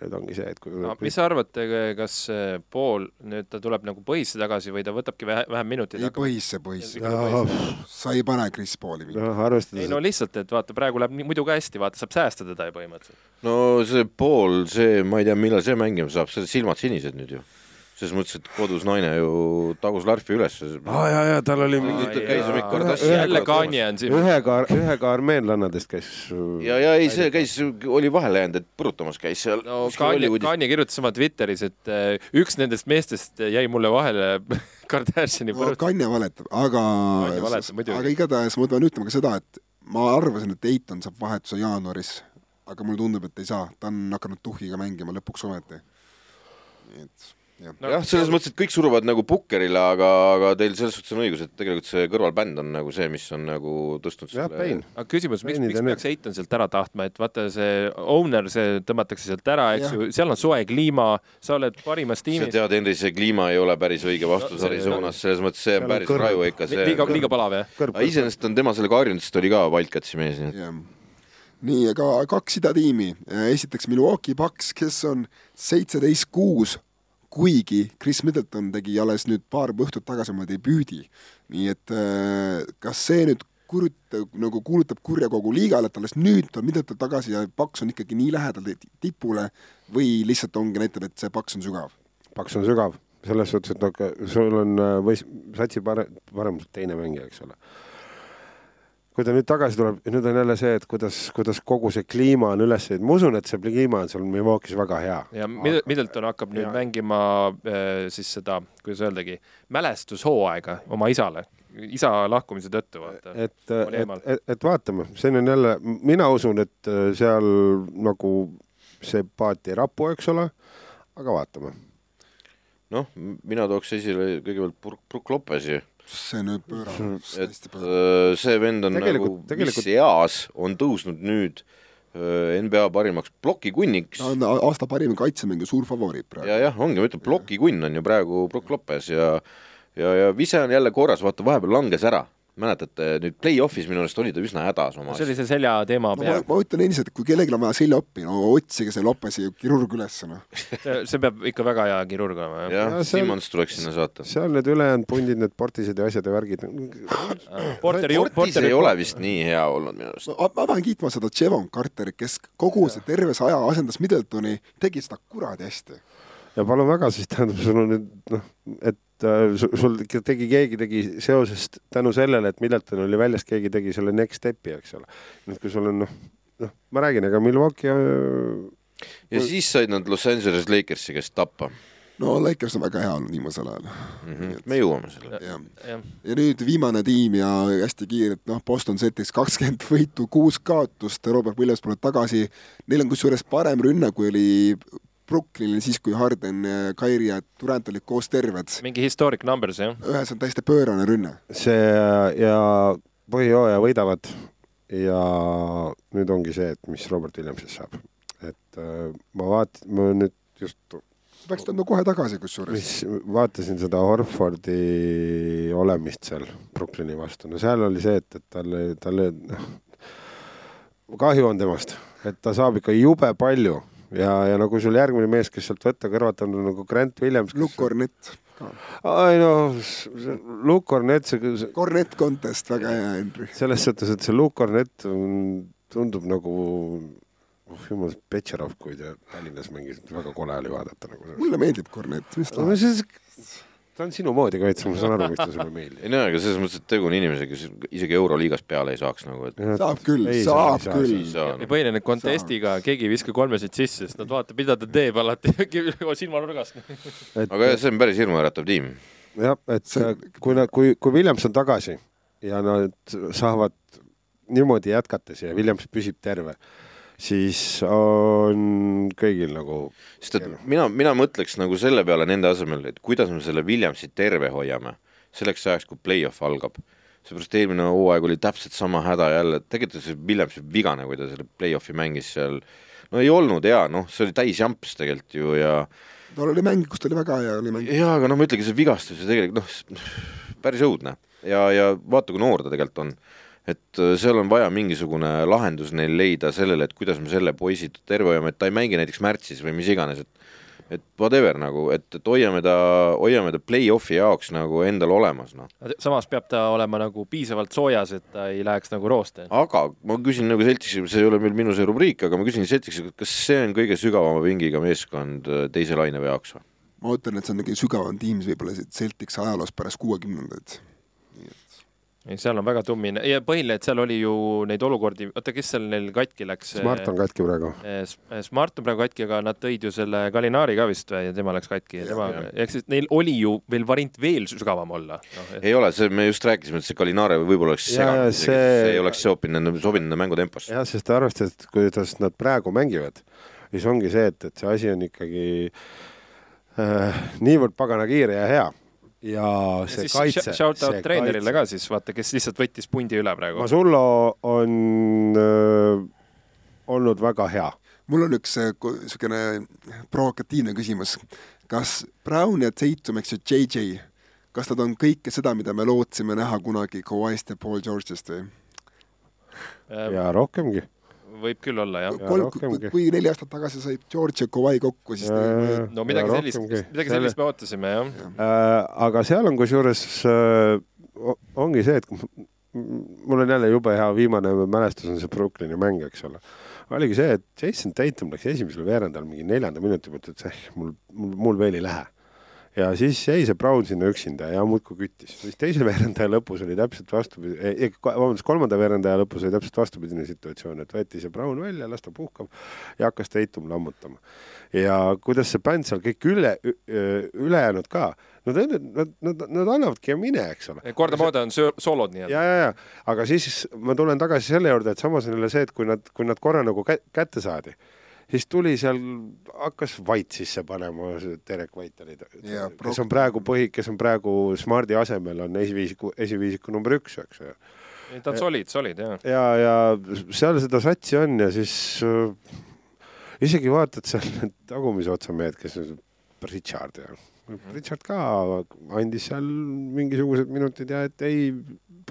Speaker 3: nüüd ongi see, et kui
Speaker 4: no mis sa arvate, kas Paul nüüd ta tuleb nagu põhisse tagasi või ta võtabki vähe, vähem minuteid?
Speaker 2: ei põhisse, põhisse.
Speaker 3: Jaa.
Speaker 2: sa ei pane Chris Pauli mingi.
Speaker 3: arvestades
Speaker 4: ei no lihtsalt, et vaata, praegu läheb nii muidu ka hästi, vaata, saab säästa teda ju põhimõtteliselt.
Speaker 1: no see pool, see, ma ei tea, millal see mängima saab, selle silmad sinised nüüd ju. Selles mõttes, et kodus naine ju tagus larfi üles.
Speaker 3: aa jaa, jaa, tal oli mingi
Speaker 1: käis ju mingi kord
Speaker 3: Ühe-
Speaker 4: jälle Kanye on siin.
Speaker 3: ühega, ühega armeenlannadest käis.
Speaker 1: ja, ja ei, see käis, oli vahele jäänud, et põrutamas käis seal.
Speaker 4: no Kanye, Kanye kirjutas oma Twitteris, et äh, üks nendest meestest jäi mulle vahele [laughs] Kardashiani
Speaker 2: no
Speaker 4: põrutamine.
Speaker 2: Kanye valetab, aga aga igatahes ma pean ütlema ka seda, et ma arvasin, et Eitan saab vahetuse jaanuaris, aga mulle tundub, et ei saa, ta on hakanud tuhhiga mängima lõpuks ometi. nii et jah
Speaker 4: No
Speaker 1: jah, selles mõttes, et kõik suruvad nagu pukkerile, aga, aga teil selles suhtes on õigus, et tegelikult see kõrvalbänd on nagu see, mis on nagu tõstnud
Speaker 3: jah, Pein.
Speaker 4: aga küsimus, miks, miks
Speaker 3: on
Speaker 4: peaks Eitan sealt ära tahtma, et vaata see owner, see tõmmatakse sealt ära, eks ju, seal on soe kliima, sa oled parimas
Speaker 1: sa
Speaker 4: tiimis.
Speaker 1: tead, Henri, see kliima ei ole päris õige vastus
Speaker 4: No, see-
Speaker 1: Arizonas, selles mõttes see on päris raju ikka see.
Speaker 4: liiga, liiga palav jah?
Speaker 1: aga iseenesest on tema sellega harjunud, sest ta oli ka Wildcatsi mees, nii et
Speaker 2: nii, aga kaks idatiimi, esiteks Milwaukee Bucks, kes on seitseteist kuus, kuigi Chris Middleton tegi alles nüüd paar õhtut tagasi oma debüüdi. nii et äh, kas see nüüd kurutab, nagu kuulutab kurja kogu liigale, et alles nüüd tuleb Middleton tagasi ja Bucks on ikkagi nii lähedal ti- tipule või lihtsalt ongi, näitab, et see Bucks on sügav?
Speaker 3: paks on sügav, selles suhtes, et aga sul on äh, või satsi pare-, parem teine mängija, eks ole. Kui ta nüüd tagasi tuleb, nüüd on jälle see, et kuidas, kuidas kogu see kliima on üles ehitatud, ma usun, et see kliima on seal Milwaukee's väga hea.
Speaker 4: ja Mid- Middleton hakkab nüüd
Speaker 3: Ja-
Speaker 4: mängima äh, siis seda, kuidas öeldagi, mälestushooaega oma isale, isa lahkumise tõttu, vaata.
Speaker 3: et, et et, et vaatame, see on jälle, mina usun, et äh, seal nagu see paat ei rapu, eks ole, aga vaatame.
Speaker 1: noh, mina tooks esile kõigepealt Brook, Brook Lopesi,
Speaker 2: see nüüd pöörab
Speaker 1: et
Speaker 2: hästi pöörab.
Speaker 1: äh, see vend on
Speaker 3: Tegelikult-
Speaker 1: nagu,
Speaker 3: tegelikult-
Speaker 1: mis eas on tõusnud nüüd äh, NBA parimaks plokikunniks
Speaker 2: ta on aasta parim kaitsemängija, suur favoriit praegu.
Speaker 1: ja jah, ongi, ma ütlen, plokikunn on ju praegu Brook Lopes ja ja, ja vise on jälle korras, vaata vahepeal langes ära, mäletate nüüd play-off'is minu arust oli ta üsna hädas oma
Speaker 4: see oli see selja teema
Speaker 2: no ma,
Speaker 4: peal,
Speaker 2: ma ütlen endiselt, et kui kellelgi on vaja seljaoppi, no otsige see Lopesi kirurg üles, noh.
Speaker 4: see peab ikka väga hea kirurg olema, jah.
Speaker 1: jah
Speaker 3: Ja, on-
Speaker 1: Simmons tuleks sinna saata.
Speaker 3: seal need ülejäänud pundid, need portised ja asjad ja värgid.
Speaker 4: Porteri,
Speaker 1: Portis
Speaker 4: Porteri
Speaker 1: ei ole vist nii hea olnud minu arust.
Speaker 2: ma, ma pean kiitma seda Jevon Carterit, kes kogu see terve see aja asendas Middletoni, tegi seda kuradi hästi.
Speaker 3: ja palun väga, siis tähendab, sul on nüüd noh, et sul, sul tegi, keegi tegi seoses tänu sellele, et Middleton oli väljas, keegi tegi selle next step'i, eks ole. nüüd, kui sul on noh, noh, ma räägin, ega Milwaukee äh,
Speaker 1: ja siis said nad Los Angeles Lakersi käest tappa
Speaker 2: no Lakers on väga hea olnud viimasel ajal.
Speaker 1: mm. -hmm. me jõuame sellele.
Speaker 2: jah,
Speaker 4: jah,
Speaker 2: ja nüüd viimane tiim ja hästi kiirelt, noh, Boston Celtics kakskümmend võitu, kuus kaotust, Robert Williams pole tagasi, neil on kusjuures parem rünne, kui oli Brooklynil siis, kui Harden, Kairi ja Durant olid koos terved.
Speaker 4: mingi historic numbers, jah.
Speaker 2: ühes on täiesti pöörane rünne.
Speaker 3: see ja põhijooaja võidavad ja nüüd ongi see, et mis Robert Williamsist saab. et äh, ma vaat-, ma nüüd just
Speaker 2: peaks tulema kohe tagasi kusjuures.
Speaker 3: mis vaatasin seda Horfordi olemist seal Brooklyni vastu, no seal oli see, et, et talle, talle noh, kahju on temast, et ta saab ikka jube palju ja, ja no kui sul järgmine mees, kes sealt võtta kõrvalt on nagu Grant Williams.
Speaker 2: Luke Cornett.
Speaker 3: ai noh, Luke Cornett, see,
Speaker 2: Cornett contest, väga hea, Henry.
Speaker 3: selles suhtes, et see Luke Cornett on- tundub nagu oh jumal, Petšerov, kui ta Tallinnas mängis, väga kole oli vaadata nagu.
Speaker 2: mulle meeldib Cornett, mis ta
Speaker 3: no see, ta on sinu moodi kaitse, ma saan aru, miks ta sulle ei meeldi. [laughs]
Speaker 1: ei no aga selles mõttes, et tegu on inimesega, kes isegi Euroliigas peale ei saaks nagu, et
Speaker 2: saab küll, saab küll
Speaker 4: ja
Speaker 1: no..
Speaker 4: põhine contest'iga keegi ei viska kolmesid sisse, sest nad vaatavad, mida ta teeb alati [laughs] silmanurgast.
Speaker 1: aga jah, see on päris hirmuäratav tiim.
Speaker 3: jah, et kui nad, kui, kui Williams on tagasi ja nad saavad niimoodi jätkates ja Williams püsib terve, siis on kõigil nagu
Speaker 1: sest et mina, mina mõtleks nagu selle peale nende asemel, et kuidas me selle Williamsi terve hoiame selleks ajaks, kui play-off algab. seepärast eelmine hooaeg oli täpselt sama häda jälle, tegelikult see Williamsi vigane, kui ta selle play-off'i mängis seal no ei olnud hea, noh, see oli täis jamps tegelikult ju ja
Speaker 2: tal oli mäng, kus ta oli väga hea, oli mäng.
Speaker 1: jaa, aga noh, ma ütlengi, see vigastus ju tegelikult noh, päris õudne ja, ja vaata, kui noor ta tegelikult on. Et äh, seal on vaja mingisugune lahendus neil leida sellele, et kuidas me selle poisi terve hoiame, et ta ei mängi näiteks märtsis või mis iganes, et et whatever nagu, et, et hoiame ta, hoiame ta play-off'i jaoks nagu endal olemas, noh.
Speaker 4: samas peab ta olema nagu piisavalt soojas, et ta ei läheks nagu rooste.
Speaker 1: aga ma küsin nagu Celticsi, see ei ole meil minu see rubriik, aga ma küsin Celticsi, kas see on kõige sügavama pingiga meeskond äh, teise laine jaoks või?
Speaker 2: ma ütlen, et see on kõige sügavam tiim võib-olla Celtics ajaloos pärast kuuekümnendaid
Speaker 4: seal on väga tummine ja põhiline, et seal oli ju neid olukordi, oota, kes seal neil katki läks?
Speaker 3: Smart on katki praegu.
Speaker 4: Smart on praegu katki, aga nad tõid ju selle Galinaari ka vist või, ja tema läks katki ja tema, ehk siis neil oli ju veel variant veel sügavam olla no,.
Speaker 1: Et... ei ole, see, me just rääkisime, et see Galinaari võib-olla oleks seganud, see... see ei oleks sobinud, sobinud nende mängutemposse.
Speaker 3: jah, sest arvestades, et kuidas nad praegu mängivad, siis ongi see, et, et see asi on ikkagi äh, niivõrd pagana kiire ja hea ja see ja kaitse.
Speaker 4: Shout out treenerile ka siis, vaata, kes lihtsalt võttis pundi üle praegu.
Speaker 3: Masullo on äh, olnud väga hea.
Speaker 2: mul on üks niisugune äh, provokatiivne küsimus. kas Brown ja Tatum, eks ju, JJ, kas nad on kõike seda, mida me lootsime näha kunagi Kawhi'st ja Paul George'ist või?
Speaker 3: ja rohkemgi
Speaker 4: võib küll olla, jah.
Speaker 2: kolm, kui neli aastat tagasi said George ja Kawhi kokku, siis
Speaker 4: ja, no midagi sellist, midagi sellist me ootasime, jah ja.
Speaker 3: äh,. aga seal on kusjuures äh,, ongi see, et mul on jälle jube hea viimane mälestus on see Brooklyni mäng, eks ole. oligi see, et Jason Tatum läks esimesel veerandal mingi neljanda minuti pealt, ütles, eh, mul, mul, mul veel ei lähe ja siis jäi see Brown sinna üksinda ja muudkui küttis. siis teise [laughs] veerandaja lõpus oli täpselt vastupidi, eh, vabandust, kolmanda veerandaja lõpus oli täpselt vastupidine situatsioon, et võeti see Brown välja, las ta puhkab ja hakkas Tatum lammutama. ja kuidas see bänd seal kõik üle, ülejäänud ka, nad, nad, nad, nad annavadki ja mine, eks ole.
Speaker 4: kordamööda on soolod nii-öelda.
Speaker 3: ja, ja, ja, aga siis ma tulen tagasi selle juurde, et samas on jälle see, et kui nad, kui nad korra nagu kätte saadi siis tuli seal, hakkas White sisse panema, Derek White oli ta, kes on praegu põhi, kes on praegu Smardi asemel, on esiviisiku, esiviisiku number üks, eks ju.
Speaker 4: ta on solid, solid, jah.
Speaker 3: ja, ja seal seda satsi on ja siis äh, isegi vaatad seal need tagumise otsa mehed, kes Richard ja mhm. Richard ka andis seal mingisugused minutid ja et ei,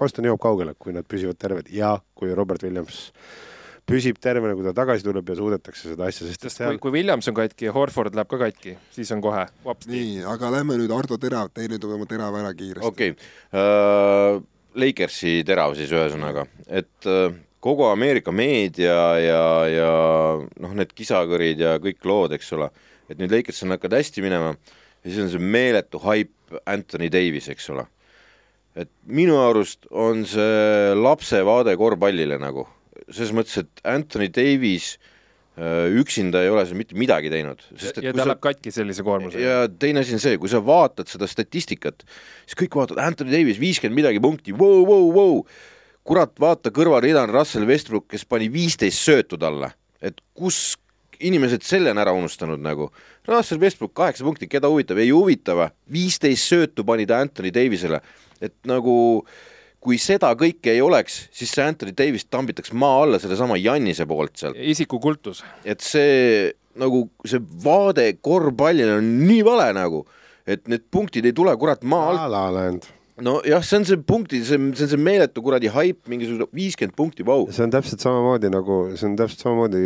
Speaker 3: Boston jõuab kaugele, kui nad püsivad terved ja kui Robert Williams äh, püsib tervena, kui ta tagasi tuleb ja suudetakse seda asja,
Speaker 4: sest, seal... kui, kui Williams on katki ja Horford läheb ka katki, siis on kohe vapsti.
Speaker 2: nii, aga lähme nüüd Ardo Terav, tee nüüd oma terav ära kiiresti.
Speaker 1: okei okay. uh,, Lakersi terav siis ühesõnaga, et uh, kogu Ameerika meedia ja, ja noh, need kisakõrid ja kõik lood, eks ole, et nüüd Lakersil hakkavad hästi minema ja siis on see meeletu haip Anthony Davis, eks ole. et minu arust on see lapse vaade korvpallile nagu selles mõttes, et Anthony Davis äh, üksinda ei ole seal mitte midagi teinud.
Speaker 4: ja ta läheb katki sellise koormusega.
Speaker 1: ja teine asi on see, kui sa vaatad seda statistikat, siis kõik vaatavad Anthony Davis viiskümmend midagi punkti, vau, vau, vau. kurat, vaata kõrvalrida on Russell Westbrook, kes pani viisteist söötu talle, et kus inimesed selle on ära unustanud nagu. Russell Westbrook kaheksa punkti, keda huvitab, ei huvita või? viisteist söötu pani ta Anthony Davisele, et nagu äh, kui seda kõike ei oleks, siis see Anthony Davis tambitaks maa alla sellesama Jannise poolt sealt.
Speaker 4: isikukultus.
Speaker 1: et see nagu see vaade korvpallile on nii vale nagu, et need punktid ei tule kurat maa alt. nojah, see on see punkti, see, see on see meeletu kuradi haip, mingisugune viiskümmend punkti, vau.
Speaker 3: see on täpselt samamoodi nagu, see on täpselt samamoodi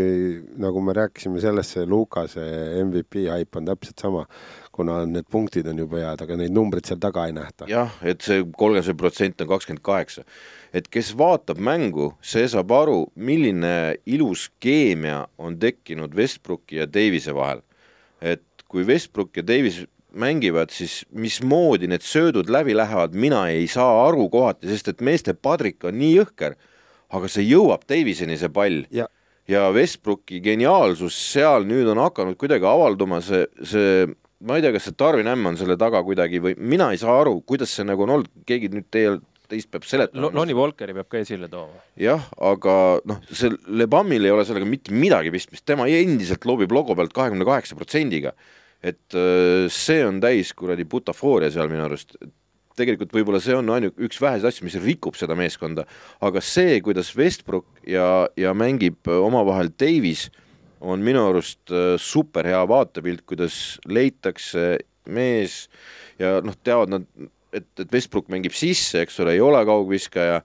Speaker 3: nagu me rääkisime sellest, see Lukase MVP haip on täpselt sama kuna need punktid on juba head, aga neid numbreid seal taga ei nähta.
Speaker 1: jah, et see kolmkümmend protsenti on kakskümmend kaheksa. et kes vaatab mängu, see saab aru, milline ilus keemia on tekkinud Westbrooki ja Davise vahel. et kui Westbrook ja Davis mängivad, siis mismoodi need söödud läbi lähevad, mina ei saa aru kohati, sest et meeste padrik on nii jõhker, aga see jõuab Daviseni, see pall. ja Westbrooki geniaalsus seal nüüd on hakanud kuidagi avalduma, see, see ma ei tea, kas see Tarvin Ämm on selle taga kuidagi või mina ei saa aru, kuidas see nagu on olnud, keegi nüüd teie teist peab seletama.
Speaker 4: Lonnie Walkeri peab ka esile tooma.
Speaker 1: jah, aga noh, see Lebamil ei ole sellega mitte midagi pistmist, tema endiselt loobib logo pealt kahekümne kaheksa protsendiga. et äh, see on täis kuradi butafooria seal minu arust. tegelikult võib-olla see on ainuke, üks väheseid asju, mis rikub seda meeskonda, aga see, kuidas Westbrook ja, ja mängib omavahel Davis on minu arust äh, super hea vaatepilt, kuidas leitakse mees ja noh, teavad nad, et, et Westbrook mängib sisse, eks ole, ei ole kaugviskaja,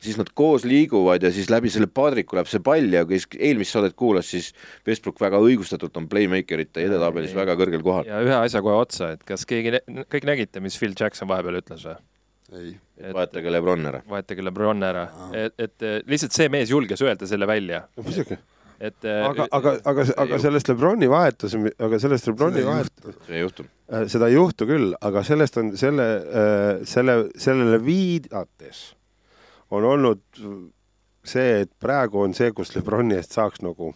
Speaker 1: siis nad koos liiguvad ja siis läbi selle padriku läheb see pall ja kes eelmist saadet kuulas, siis Westbrook väga õigustatult on playmakerite edetabelis väga kõrgel kohal.
Speaker 4: ja ühe asja kohe otsa, et kas keegi, kõik nägite, mis Phil Jackson vahepeal ütles või?
Speaker 2: ei.
Speaker 1: vahetage Lebron ära.
Speaker 4: vahetage Lebron ära, et, et lihtsalt see mees julges öelda selle välja.
Speaker 3: muidugi
Speaker 4: et
Speaker 3: aga, aga, aga, aga sellest Lebroni vahetus, aga sellest Lebroni vahetus,
Speaker 1: see ei juhtu.
Speaker 3: seda ei juhtu küll, aga sellest on selle, selle, sellele viidates on olnud see, et praegu on see, kus Lebroni eest saaks nagu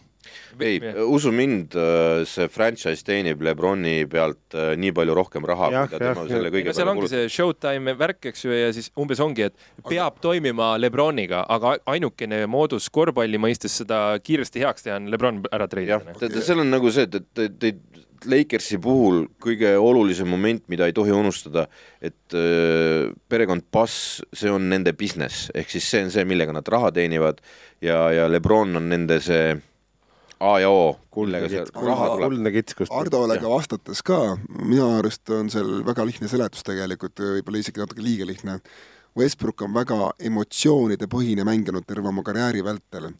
Speaker 1: ei, usu mind, äh, see franchise teenib Lebroni pealt äh, nii palju rohkem raha,
Speaker 3: mida tema selle
Speaker 4: kõige peale ongi see Showtime värk, eks ju, ja siis umbes ongi, et peab toimima Lebroniga, aga ainukene moodus korvpalli mõistes seda kiiresti heaks teha on Lebron ära treidida.
Speaker 1: jah, seal on nagu see, et, et, et Lakersi puhul kõige olulisem moment, mida ei tohi unustada, et äh, perekond Bass, see on nende business, ehk siis see on see, millega nad raha teenivad ja, ja Lebron on nende see A ja O, see raha tuleb.
Speaker 3: kuldne kits, kust
Speaker 2: Hardole ka vastates ka, minu arust on seal väga lihtne seletus tegelikult, võib-olla isegi natuke liiga lihtne. Westbrook on väga emotsioonide põhine mänginud terve oma karjääri vältel.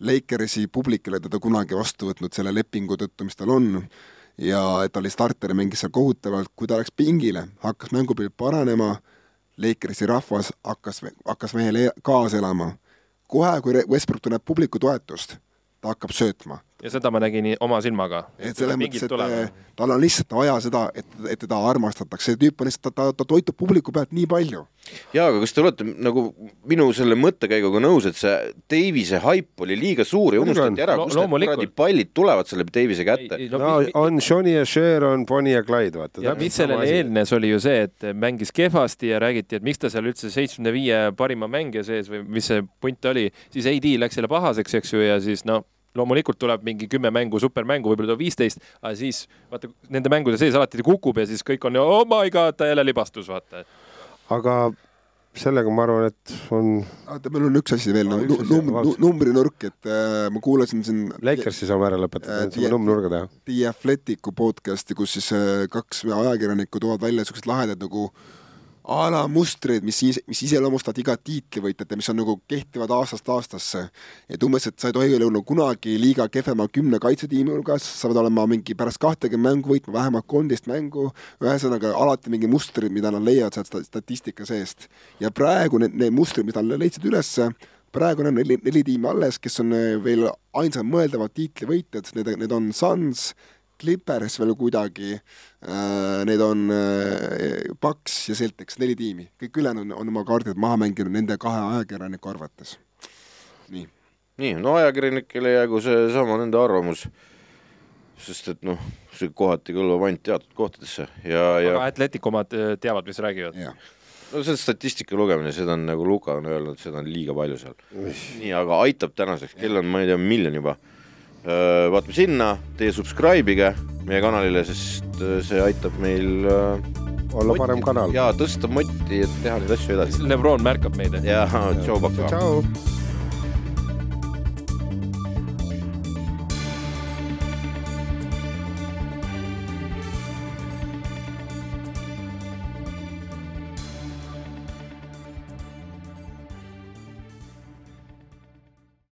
Speaker 2: Lakersi publik ei ole teda kunagi vastu võtnud selle lepingu tõttu, mis tal on, ja et ta oli starter ja mängis seal kohutavalt, kui ta läks pingile, hakkas mängupilt paranema, Lakersi rahvas hakkas, hakkas mehele kaasa elama. kohe, kui Westbrook tunneb publiku toetust ta hakkab söötma.
Speaker 4: ja seda ma nägin oma silmaga.
Speaker 2: et selles mõttes, et tulema. tal on lihtsalt vaja seda, et, et teda armastatakse, see tüüp on lihtsalt, ta, ta, ta toitub publiku pealt nii palju.
Speaker 1: jaa, aga kas te olete nagu minu selle mõttekäiguga nõus, et see Davise haip oli liiga suur ja unustati ära, kust need kuradi pallid tulevad selle Davise kätte?
Speaker 3: No, no, on Johnny ja Cher, on Bonnie ja Clyde, vaata.
Speaker 4: ja mis sellele eelnes, oli ju see, et mängis kehvasti ja räägiti, et miks ta seal üldse seitsmekümne viie parima mängija sees või mis see punt oli, siis AD läks jälle pahaseks, eks ju, ja siis noh loomulikult tuleb mingi kümme mängu, supermängu, võib-olla tuleb viisteist, aga siis vaata nende mängude sees alati ta kukub ja siis kõik on oh my god, ta jälle libastus, vaata.
Speaker 3: aga sellega ma arvan, et on.
Speaker 2: oota, meil on üks asi veel no, num, num, numbrinurk, et äh, ma kuulasin siin.
Speaker 3: Lakersi saame ära lõpetada äh,, saame numbrinurga teha.
Speaker 2: The Athleticu podcast'i, kus siis äh, kaks ajakirjanikku toovad välja siuksed lahedad nagu äh, a la mustreid, mis, mis iseloomustavad igat tiitlivõitjat ja mis on nagu kehtivad aastast aastasse. et umbes, et sa ei tohi olla kunagi liiga kehvema kümne kaitsetiimi hulgas, sa pead olema mingi pärast kahtekümmet mängu võitma vähemalt kolmteist mängu, ühesõnaga alati mingi mustrid, mida nad leiavad sealt statistika seest. ja praegu need, need mustrid, mis nad leidsid ülesse, praegu on neli, neli tiimi alles, kes on veel ainsad mõeldavad tiitlivõitjad, need, need on Suns, Clippers veel kuidagi, äh, need on Paks äh, ja Celtics, neli tiimi, kõik ülejäänud on, on oma kaardid maha mänginud nende kahe ajakirjaniku arvates. nii.
Speaker 1: nii, no ajakirjanikele jäägu seesama nende arvamus, sest et noh, see kohati kõlbab ainult teatud kohtadesse ja, ja
Speaker 4: aga Atletico omad äh, teavad, mis räägivad?
Speaker 1: no see statistika lugemine, seda on nagu Luka on öelnud, seda on liiga palju seal. nii, aga aitab tänaseks, kell on, ma ei tea, miljon juba vaatame sinna, teie subscribe ige meie kanalile, sest äh, see aitab meil äh,
Speaker 3: olla motti, parem kanal.
Speaker 1: ja tõsta motti, et teha neid asju edasi.
Speaker 4: Lebron märkab meid.
Speaker 1: ja tšau, Paka.
Speaker 3: tšau.